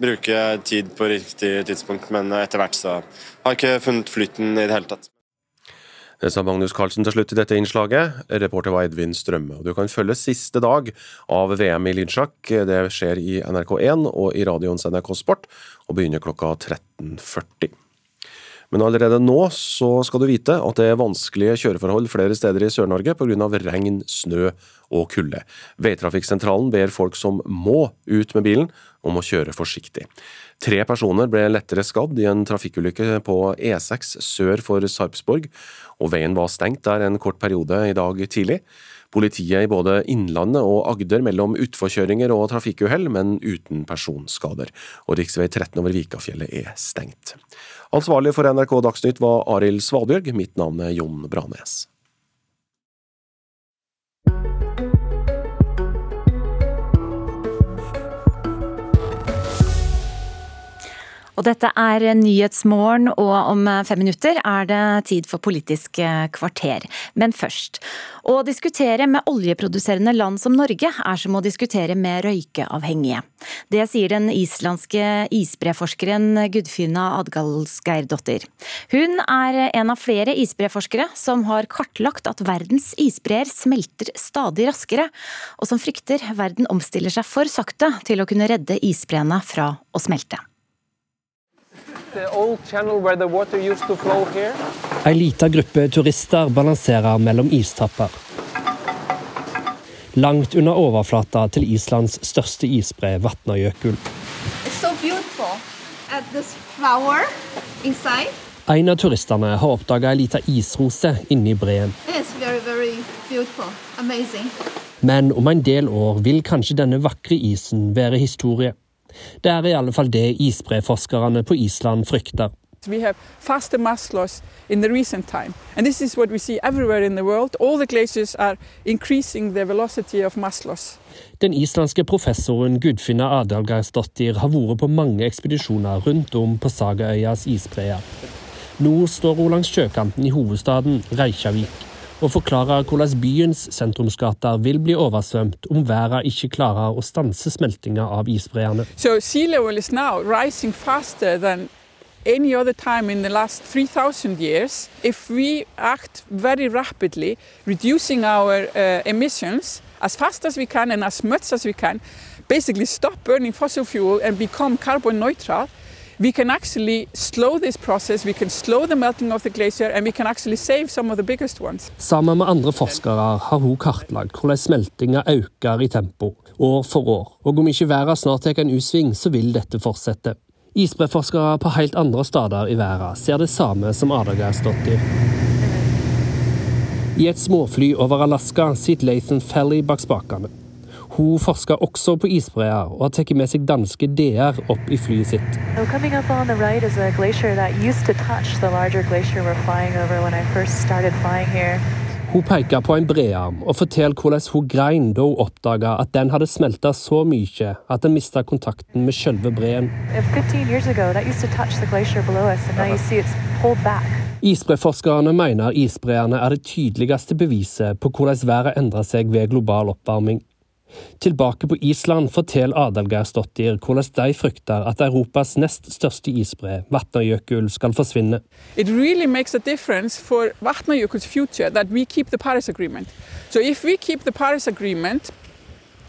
bruke tid på riktig tidspunkt, men etter hvert så har jeg ikke funnet flyten i det hele tatt. Det sa Magnus Carlsen til slutt i dette innslaget. Reporter var Edvin Strømme. Du kan følge siste dag av VM i lynsjakk. Det skjer i NRK1 og i radioens NRK Sport, og begynner klokka 13.40. Men allerede nå så skal du vite at det er vanskelige kjøreforhold flere steder i Sør-Norge pga. regn, snø og kulde. Veitrafikksentralen ber folk som må ut med bilen, om å kjøre forsiktig. Tre personer ble lettere skadd i en trafikkulykke på E6 sør for Sarpsborg, og veien var stengt der en kort periode i dag tidlig. Politiet i både Innlandet og Agder mellom utforkjøringer og trafikkuhell, men uten personskader. Og rv. 13 over Vikafjellet er stengt. Ansvarlig for NRK Dagsnytt var Arild Svalbjørg, mitt navn er Jon Branes. Og dette er Nyhetsmorgen, og om fem minutter er det tid for Politisk kvarter. Men først. Å diskutere med oljeproduserende land som Norge er som å diskutere med røykeavhengige. Det sier den islandske isbreforskeren Gudfina Adgalsgeirdottir. Hun er en av flere isbreforskere som har kartlagt at verdens isbreer smelter stadig raskere, og som frykter verden omstiller seg for sakte til å kunne redde isbreene fra å smelte. Ei lita gruppe turister balanserer mellom istapper. Langt under overflata til Islands største isbre, Vatnajökull. So en av turistene har oppdaga ei lita isrose inni breen. Very, very Men om en del år vil kanskje denne vakre isen være historie. Det er i alle fall det isbreforskerne på Island frykter. We have faster mass loss in the recent time. And this is what we see everywhere in the world. All the glaciers are increasing the velocity of mass loss. Den islandske professoren Gudfinna Adalgeirsdottir har vært på mange ekspedisjoner rundt om på Sagaøyas isbreer. Nå står hun langs sjøkanten i hovedstaden Reykjavik og forklarer hvordan byens sentrumsgater vil bli oversvømt om været ikke klarer å stanse smeltinga av isbreene. So sea level is now rising faster than any other time in the last 3000 years. If we act very rapidly, reducing our uh, emissions as fast as we can and as much as we can, basically stop burning fossil fuel and become carbon neutral, we can actually slow this process, we can slow the melting of the glacier, and we can actually save some of the biggest ones. Sammen med andre forskere har hun kartlagt hvordan smeltinga øker i tempo, år for år. Og om ikke verden snart tar en U-sving, så vil dette fortsette. Isbreforskere på helt andre steder i verden ser det samme som Adagersdottir. I et småfly over Alaska sitter Lathan Felly bak spakene. Hun forsker også på isbreer og har tatt med seg danske DR opp i flyet sitt. Hun peker på en brearm og forteller hvordan hun grein da hun oppdaga at den hadde smelta så mye at den mista kontakten med selve breen. Isbreforskerne mener isbreene er det tydeligste beviset på hvordan været endrer seg ved global oppvarming. Tilbake på Island forteller Adelgeirsdottir hvordan de frykter at Europas nest største isbre, Vatnajökull, skal forsvinne. It really makes a difference for Vatnajökull's future that we keep the Paris Agreement. So if we keep the Paris Agreement,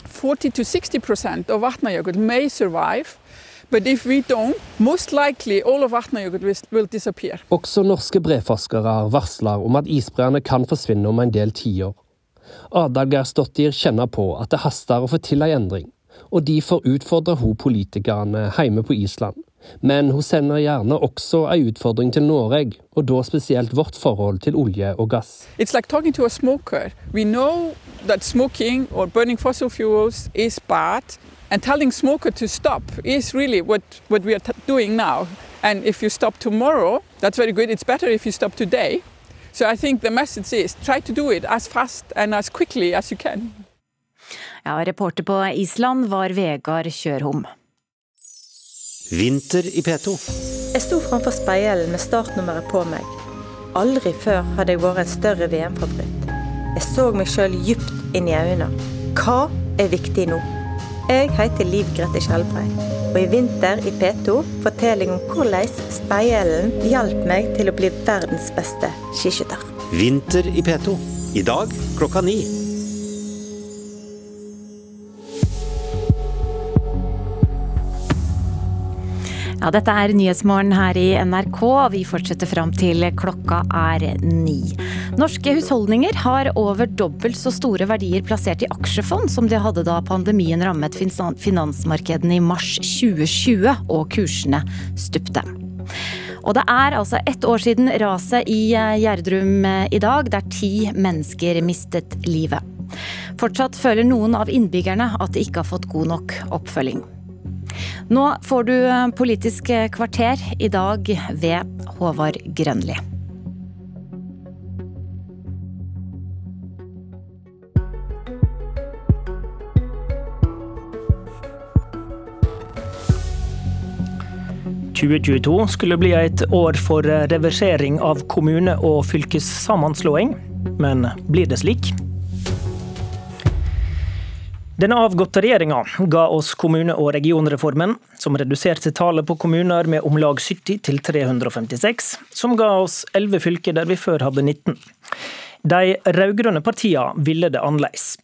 40 to 60% of Vatnajökull may survive. But if we don't, most likely all of Vatnajökull will disappear. Også norske breforskere varsler om at isbreene kan forsvinne om en del tiår. Adalgersdottir kjenner på at det haster å få til ei endring, og derfor utfordrer hun politikerne hjemme på Island. Men hun sender gjerne også ei utfordring til Norge, og da spesielt vårt forhold til olje og gass. It's like talking to a smoker. We know that smoking or burning fossil fuels is bad, and telling smoker to stop is really what, what we are doing now. And if you stop tomorrow, that's very good. It's better if you stop today. So I think the message is try to do it as fast and as quickly as you can. Ja, reporter på Island var Vegard Kjørhom. Vinter i P2. Jeg sto framfor speilet med startnummeret på meg. Aldri før hadde jeg vært en større VM-favoritt. Jeg så meg sjøl dypt inn i øynene. Hva er viktig nå? Jeg heter Liv Grete Skjelbrei, og i vinter i P2 fortelling om hvordan speilen hjalp meg til å bli verdens beste skiskytter. Vinter i P2. I dag klokka ni. Ja, dette er Nyhetsmorgen her i NRK, og vi fortsetter fram til klokka er ni. Norske husholdninger har over dobbelt så store verdier plassert i aksjefond som de hadde da pandemien rammet finansmarkedene i mars 2020 og kursene stupte. Og det er altså ett år siden raset i Gjerdrum i dag, der ti mennesker mistet livet. Fortsatt føler noen av innbyggerne at de ikke har fått god nok oppfølging. Nå får du Politisk kvarter, i dag ved Håvard Grønli. «2022 skulle bli et år for reversering av kommune- og fylkessammenslåing, men blir det slik? Denne avgåtte regjeringa ga oss kommune- og regionreformen, som reduserte tallet på kommuner med om lag 70 til 356, som ga oss 11 fylker der vi før hadde 19. De rød-grønne partiene ville det annerledes.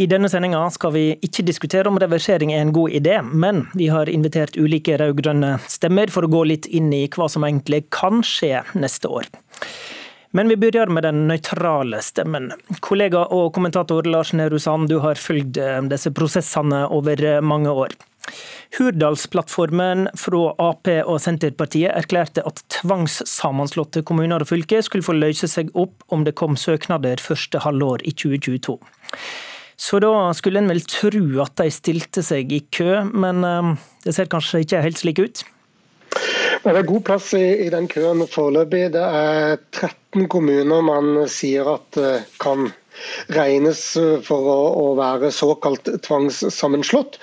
I denne sendinga skal vi ikke diskutere om reversering er en god idé, men vi har invitert ulike rød-grønne stemmer for å gå litt inn i hva som egentlig kan skje neste år. Men vi begynner med den nøytrale stemmen. Kollega og kommentator Lars Nehru Sand, du har fulgt disse prosessene over mange år. Hurdalsplattformen fra Ap og Senterpartiet erklærte at tvangssammenslåtte kommuner og fylker skulle få løse seg opp om det kom søknader første halvår i 2022. Så da skulle en vel tro at de stilte seg i kø, men det ser kanskje ikke helt slik ut? Det er god plass i, den køen foreløpig. Det er 13 kommuner man sier at kan regnes for å, å være såkalt tvangssammenslått.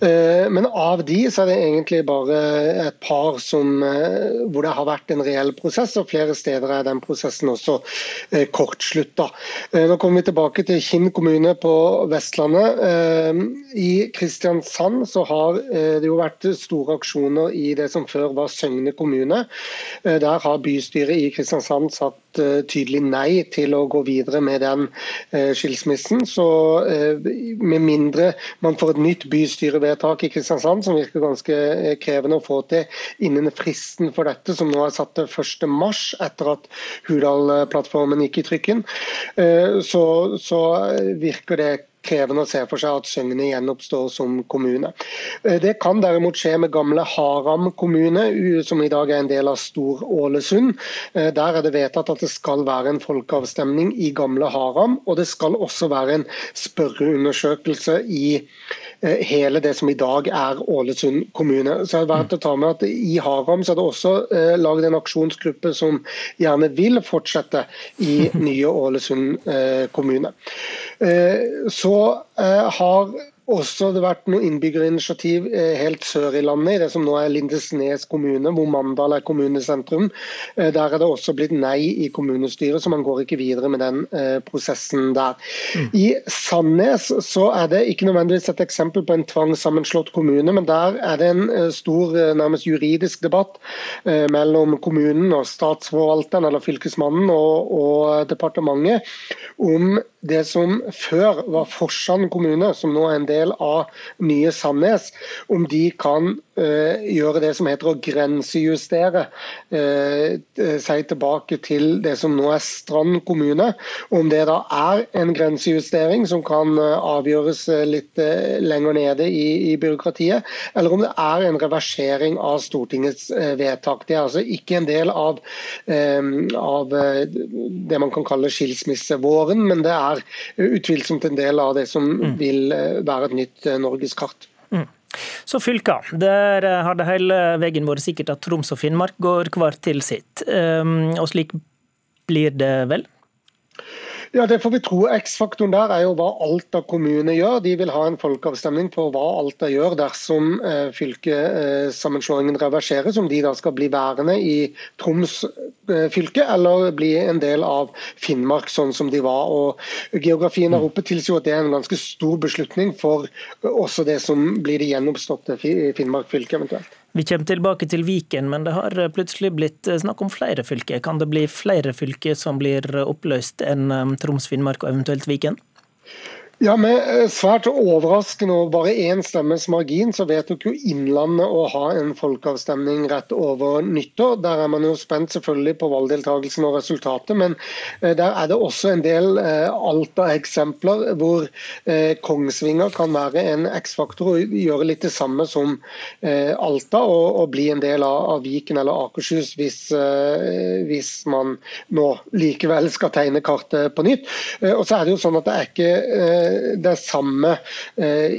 Men av de så er det egentlig bare et par som, hvor det har vært en reell prosess, og flere steder er den prosessen også kortslutta. Nå kommer vi tilbake til Kinn kommune på Vestlandet. I Kristiansand så har det jo vært store aksjoner i det som før var Søgne kommune. Der har bystyret i Kristiansand sagt tydelig nei til å gå videre med den skilsmissen. Så med mindre man får et nytt bystyrevedtak i Kristiansand, som virker ganske krevende å få til innen fristen for dette, som nå er satt til 1.3 etter at Hurdal-plattformen gikk i trykken, så, så virker det krevende å se for seg at Søgne gjenoppstår som kommune. Det kan derimot skje med gamle Haram kommune, som i dag er en del av Stor-Ålesund. Der er det vedtatt at det skal være en folkeavstemning i gamle Haram, og det skal også være en spørreundersøkelse i hele det som i dag er Ålesund kommune. Så er det verdt å ta med at I Haram så er det også laget en aksjonsgruppe som gjerne vil fortsette i nye Ålesund kommune. Så har også det vært noen innbyggerinitiativ eh, helt sør i landet, i det som nå er Lindesnes kommune, hvor Mandal er kommunesentrum. Eh, der er det også blitt nei i kommunestyret, så man går ikke videre med den eh, prosessen der. Mm. I Sandnes så er det ikke nødvendigvis et eksempel på en tvangssammenslått kommune, men der er det en stor nærmest juridisk debatt mellom kommunen og statsforvalteren eller fylkesmannen og, og departementet om det som før var Forsand kommune, som nå er en del av nye Sandnes, om de kan uh, gjøre det som heter å grensejustere uh, seg tilbake til det som nå er Strand kommune. Om det da er en grensejustering som kan uh, avgjøres litt lenger nede i, i, byråkratiet, eller om det er en reversering av Stortingets vedtak. Det er altså ikke en del av, av det man kan kalle skilsmissevåren, men det er er utvilsomt en del av det som mm. vil eh, være et nytt eh, norgeskart. Mm. Så fylka. Der eh, har det hele veien vært sikkert at Troms og Finnmark går hver til sitt. Ehm, og slik blir det vel? Ja, Det får vi tro. X-faktoren der er jo hva Alta kommune gjør. De vil ha en folkeavstemning på hva Alta gjør dersom eh, fylkesammenslåingen reverseres, om de da skal bli værende i Troms eh, fylke eller bli en del av Finnmark, sånn som de var. Og Geografien der oppe tilsier at det er en ganske stor beslutning for også det som blir det gjenoppståtte Finnmark fylke eventuelt. Vi kommer tilbake til Viken, men det har plutselig blitt snakk om flere fylker. Kan det bli flere fylker som blir oppløst enn Troms, Finnmark og eventuelt Viken? Ja, Med eh, svært overraskende og bare én stemmes margin, så vedtok jo Innlandet å ha en folkeavstemning rett over nyttår. Der er man jo spent selvfølgelig på valgdeltakelsen og resultatet, men eh, der er det også en del eh, Alta-eksempler hvor Kongsvinger kan være en X-faktor og gjøre litt det samme som Alta, og, bli en del av Viken eller Akershus hvis, hvis, man nå likevel skal tegne kartet på nytt. Og så er det jo sånn at det er ikke det samme. Eh,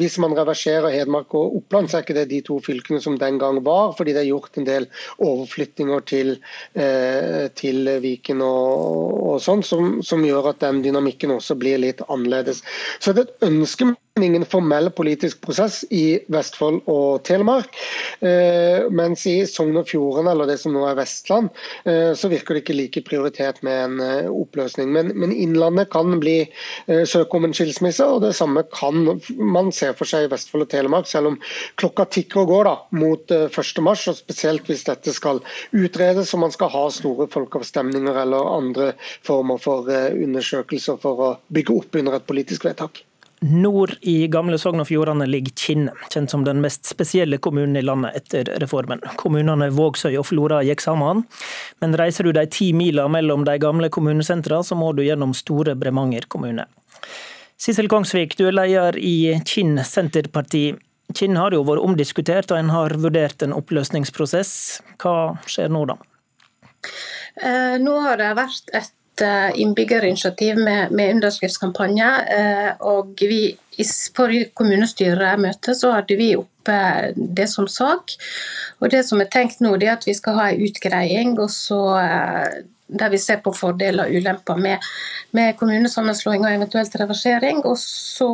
hvis man reverserer Hedmark og Oppland, så er ikke det de to fylkene som den gang var, fordi det er gjort en del overflyttinger til, eh, til Viken og, og sånn, som, som, gjør at den dynamikken også blir litt annerledes. Så det er et ønske ingen formell politisk prosess i Vestfold og Telemark. Eh, mens i Sogn og Fjordane, eller det som nå er Vestland, eh, så virker det ikke like prioritet med en eh, oppløsning. Men, men Innlandet kan bli søke om en skilsmisse, og det samme kan man se for seg i Vestfold og Telemark, selv om klokka tikker og går da, mot 1.3, og spesielt hvis dette skal utredes og man skal ha store folkeavstemninger eller andre former for undersøkelser for å bygge opp under et politisk vedtak. Nord i gamle Sogn og Fjordane ligger Kinn, kjent som den mest spesielle kommunen i landet etter reformen. Kommunene Vågsøy og Flora gikk sammen, men reiser du de ti mila mellom de gamle kommunesentra, så må du gjennom store Bremanger kommune. Sissel Kongsvik, du er leder i Kinn Senterparti. Kinn har jo vært omdiskutert, og en har vurdert en oppløsningsprosess. Hva skjer nå, da? Eh, nå har det vært et Eh, innbyggerinitiativ med, med underskriftskampanje. Eh, og vi, I forrige kommunestyremøte så hadde vi oppe det som sak. Og Det som er tenkt nå, det er at vi skal ha en utgreiing og så, eh, der vi ser på fordeler og ulemper med, med kommunesammenslåing og eventuelt reversering. Og så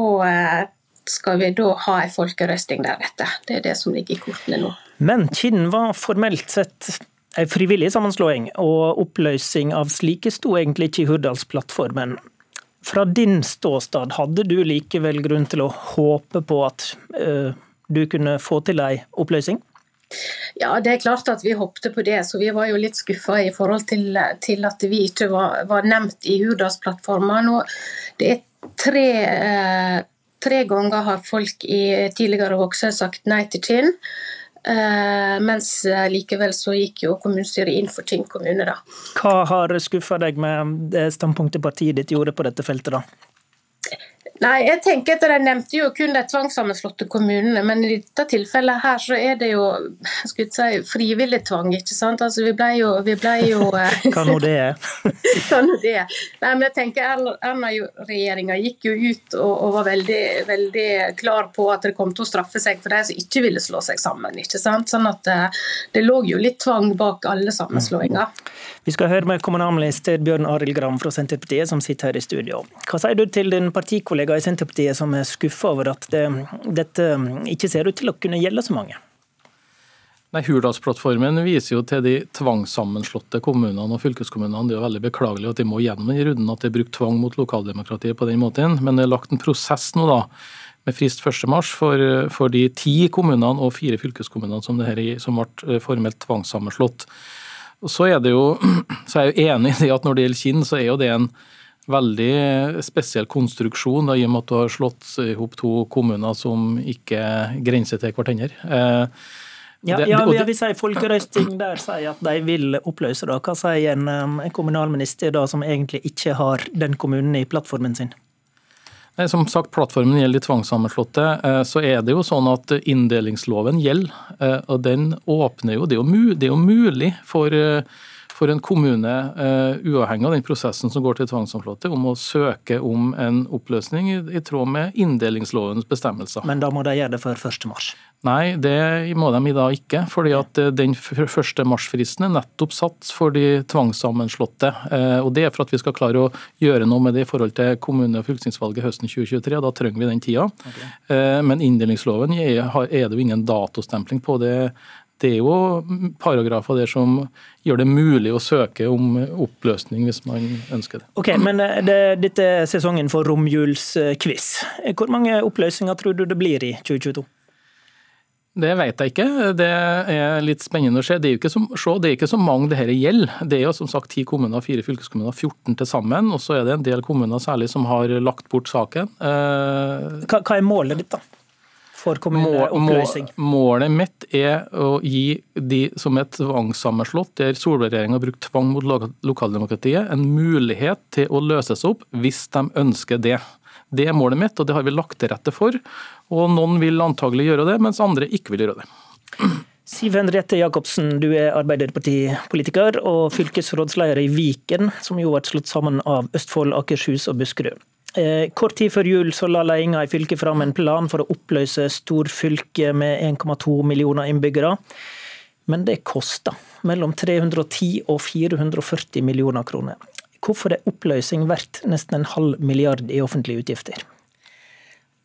skal vi da ha en folkerøsting deretter. Det er det som ligger i kortene nå. Men Kinn var formelt sett frivillig sammenslåing, og oppløsning av slike sto egentlig ikke i Hurdalsplattformen. Fra din ståstad, hadde du likevel grunn til å håpe på at uh, du kunne få til ei oppløsning? Ja, det er klart at vi håpte på det, så vi var jo litt skuffa i forhold til, til, at vi ikke var, var nevnt i Hurdalsplattformen. Det er tre, eh, tre ganger har folk i tidligere Vågsøy sagt nei til Kinn. Uh, mens uh, likevel så gikk jo kommunestyret inn for Tinn kommune, da. Hva har skuffa deg med det standpunktet partiet ditt gjorde på dette feltet, da? Nei, jeg tenker at De nevnte jo kun de tvangssammenslåtte kommunene, men i dette tilfellet her så er det jo jeg si, frivillig tvang. ikke sant? Altså, Vi ble jo, vi ble jo Hva nå det er? Hva nå det er. Nei, men jeg tenker Erna-regjeringa gikk jo ut og, og, var veldig, veldig klar på at det kom til å straffe seg for de som ikke ville slå seg sammen. ikke sant? Sånn at det, det lå jo litt tvang bak alle sammenslåinger. Vi skal høre med kommunalminister Bjørn Arild Gram fra Senterpartiet, som sitter her i studio. Hva sier du til din partikollega kollegaer i Senterpartiet som er skuffa over at det, dette ikke ser ut til å kunne gjelde så mange? Nei, Hurdalsplattformen viser jo til de tvangssammenslåtte kommunene og fylkeskommunene. Det er jo veldig beklagelig at de må gjennom den runden, at det er brukt tvang mot lokaldemokratiet på den måten. Men det er lagt en prosess nå da, med frist 1.3 for, for de ti kommunene og fire fylkeskommunene som, det her, som ble formelt tvangssammenslått. Så er, jo, så er jeg jo enig i at når det gjelder Kinn, så er jo det en veldig spesiell konstruksjon, da, i og med at du har slått i hop to kommuner som ikke grenser til hverandre. Eh, ja, det, ja, det, vi sier Folkerøysting der sier at de vil oppløse det. Hva sier en, en kommunalminister da som egentlig ikke har den kommunen i plattformen sin? Som sagt, Plattformen gjelder de tvangssammenslåtte. Eh, så er det jo sånn at inndelingsloven gjelder. Eh, og den åpner er jo, det er jo mulig for for en kommune, uh, uavhengig av den prosessen som går til tvangssammenslåtte, om å søke om en oppløsning i, tråd med inndelingslovens bestemmelser. Men da må de gjøre det før 1. mars? Nei, det må de i dag ikke. fordi at eh, den 1. mars-fristen er nettopp satt for de tvangssammenslåtte. Uh, og Det er for at vi skal klare å gjøre noe med det i forhold til kommune- og fylkestingsvalget høsten 2023. og Da trenger vi den tida. Okay. Men inndelingsloven er det jo ingen datostempling på. det det er jo paragrafer der som gjør det mulig å søke om oppløsning hvis man ønsker det. Ok, men eh, det, Dette er sesongen for romjulsquiz. Hvor mange oppløsninger tror du det blir i 2022? Det vet jeg ikke. Det er litt spennende å se. Det er jo ikke så, se, det er ikke så mange det dette gjelder. Det er jo som sagt ti kommuner, fire fylkeskommuner, 14 til sammen. Og så er det en del kommuner særlig som har lagt bort saken. Eh, hva, hva er målet ditt, da? For kommuneoppløsning? Målet mitt er å gi de som er tvangssammenslått, der Solberg-regjeringa har brukt tvang mot lokaldemokratiet, en mulighet til å løses opp hvis de ønsker det. Det er målet mitt, og det har vi lagt til rette for. Og Noen vil antagelig gjøre det, mens andre ikke vil gjøre det. Siv Henriette Jacobsen, du er Arbeiderpartipolitiker og fylkesrådsleder i Viken, som jo ble slått sammen av Østfold, Akershus og Buskerud. Eh, kort tid før jul så la ledelsen i fylket fram en plan for å oppløse storfylket med 1,2 millioner innbyggere. Men det koster mellom 310 og 440 millioner kroner. Hvorfor er oppløsning verdt nesten en halv milliard i offentlige utgifter?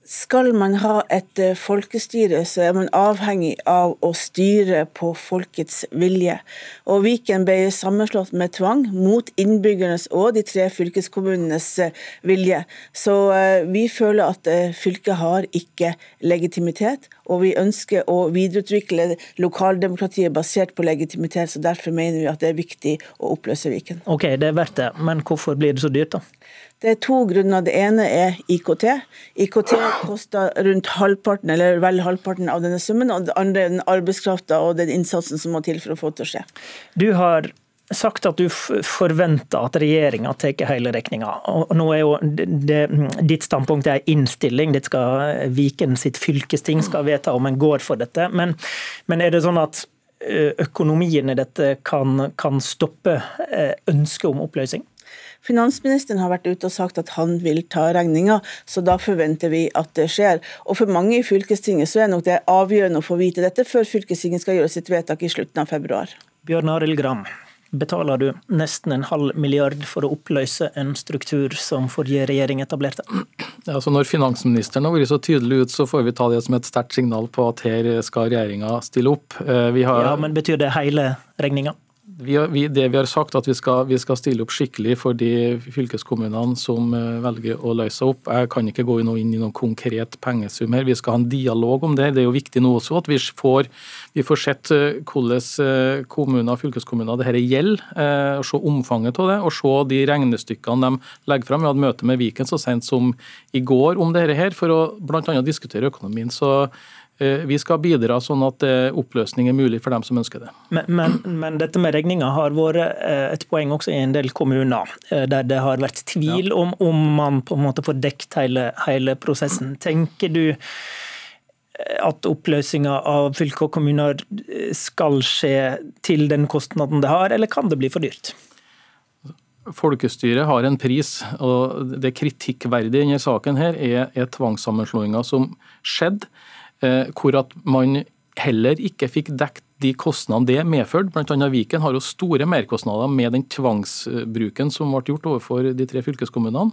Skal man ha et eh, folkestyre, så er man avhengig av å styre på folkets vilje. Og Viken ble sammenslått med tvang, mot innbyggernes og de tre fylkeskommunenes eh, vilje. Så eh, vi føler at fylket har ikke legitimitet, og vi ønsker å videreutvikle lokaldemokratiet basert på legitimitet. så Derfor mener vi at det er viktig å oppløse Viken. Ok, det er verdt det, men hvorfor blir det så dyrt, da? Det er to grunner. Det ene er IKT. IKT koster rundt halvparten eller vel halvparten av denne summen. Og det andre er den arbeidskrafta og den innsatsen som må til for å få det til å skje. Du har sagt at du forventer at regjeringa tar hele regninga. Nå er jo det, ditt standpunkt er innstilling, det skal Viken sitt fylkesting skal vedta om en går for dette. Men, men er det sånn at økonomien i dette kan, kan stoppe ønsket om oppløsning? Finansministeren har vært ute og sagt at han vil ta regninga, så da forventer vi at det skjer. Og for mange i fylkestinget så er nok det avgjørende å få vite dette før fylkestinget skal gjøre sitt vedtak i slutten av februar. Bjørn Arild Gram, betaler du nesten en halv milliard for å oppløse en struktur som forrige regjering etablerte? Ja, altså når finansministeren har vært så tydelig ut, så får vi ta det som et sterkt signal på at her skal regjeringa stille opp. Eh, har... Ja, Men betyr det hele regninga? Vi vi, det vi har sagt, at vi skal, vi skal, stille opp skikkelig for de fylkeskommunene som eh, velger å løse opp. Jeg kan ikke gå inn i noen konkret pengesum her. Vi skal ha en dialog om det. Det er jo viktig nå også at vi får, vi får sett eh, hvordan eh, kommuner og fylkeskommuner dette gjelder. og Se omfanget av det, og se de regnestykkene de legger fram. Vi hadde møte med Viken så sent som i går om dette her, for å bl.a. diskutere økonomien. Så vi skal bidra sånn at oppløsning er mulig for dem som ønsker det. Men, men, men dette med regninga har vært et poeng også i en del kommuner, der det har vært tvil ja. om om man på en måte får dekket hele, hele prosessen. Tenker du at oppløsninga av fylker og kommuner skal skje til den kostnaden det har, eller kan det bli for dyrt? Folkestyret har en pris, og det kritikkverdige i denne saken her er, er tvangssammenslåinga som skjedde, eh, hvor at man heller ikke fikk dekt de kostnadene det medførte. Bl.a. Viken har jo store merkostnader med den tvangsbruken som ble gjort overfor de tre fylkeskommunene.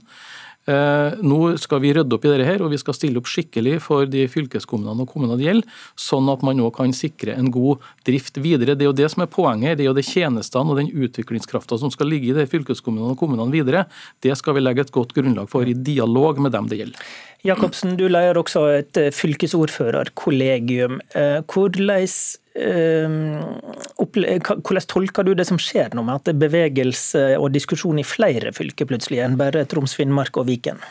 Eh, nå skal vi rydde opp i dette her, og vi skal stille opp skikkelig for de fylkeskommunene og kommunene det gjelder, sånn at man nå kan sikre en god drift videre. Det er jo det som er poenget. Det er jo det tjenestene og den utviklingskrafta som skal ligge i de fylkeskommunene og kommunene videre. Det skal vi legge et godt grunnlag for i dialog med dem det gjelder. Jacobsen, du leder også et fylkesordførerkollegium. Eh, hvordan, hvordan tolker du det som skjer nå, med at det er bevegelse og diskusjon i flere fylker plutselig, enn bare Troms, Finnmark og Viken?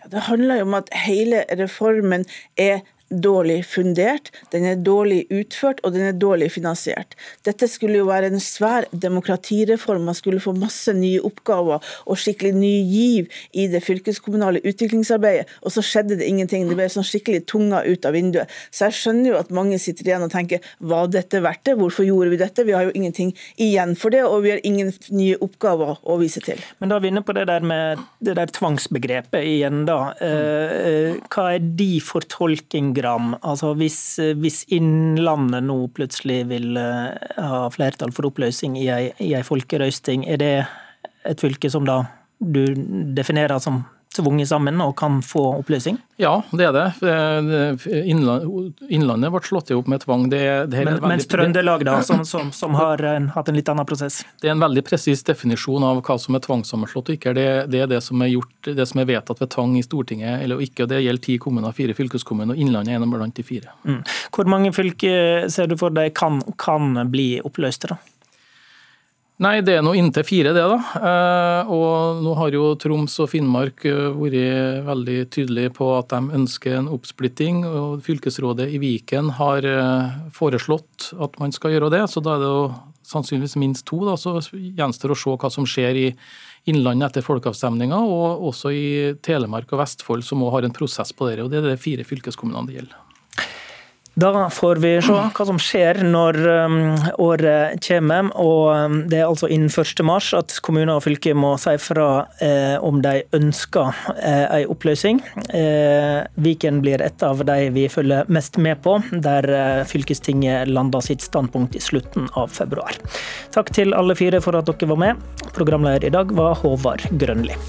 Ja, det handler jo om at hele reformen er dårlig fundert, den er dårlig utført og den er dårlig finansiert. Dette skulle jo være en svær demokratireform, man skulle få masse nye oppgaver og skikkelig ny giv i det fylkeskommunale utviklingsarbeidet, og så skjedde det ingenting. Det ble sånn skikkelig tunga ut av vinduet. Så jeg skjønner jo at mange sitter igjen og tenker var dette verdt det, hvorfor gjorde vi dette? Vi har jo ingenting igjen for det, og vi har ingen nye oppgaver å vise til. Men da er vi inne på det der med det der tvangsbegrepet igjen, da. Eh, eh, hva er de fortolking program. Altså hvis, hvis Innlandet nå plutselig vil eh, ha flertall for oppløsning i ei, i ei folkerøysting, er det et fylke som da du definerer som tvunget sammen og kan få oppløsning? Ja, det er det. Innlandet ble slått opp med tvang. Det, det Men, veldig, mens Trøndelag, da, som, som, som har en, hatt en litt annen prosess? Det er en veldig presis definisjon av hva som er tvangssammenslått og ikke. Det, det er det som er gjort, det som er vedtatt ved tvang i Stortinget eller ikke. og Det gjelder ti kommuner, fire fylkeskommuner, og Innlandet er en blant de fire. Mm. Hvor mange fylker ser du for deg kan, kan bli oppløste? da? Nei, det er nå inntil fire, det. da. Eh, og nå har jo Troms og Finnmark eh, vært veldig tydelige på at de ønsker en oppsplitting. og Fylkesrådet i Viken har eh, foreslått at man skal gjøre det. Så da er det jo sannsynligvis minst to. da, Så gjenstår å se hva som skjer i Innlandet etter folkeavstemninga, og også i Telemark og Vestfold, som òg har en prosess på det. og Det er de fire fylkeskommunene det gjelder. Da får vi se hva som skjer når um, året kommer. og um, Det er altså innen 1. mars at kommuner og fylker må si fra eh, om de ønsker eh, en oppløsning. Eh, Viken blir et av de vi følger mest med på, der eh, fylkestinget lander sitt standpunkt i slutten av februar. Takk til alle fire for at dere var med. Programleder i dag var Håvard Grønli.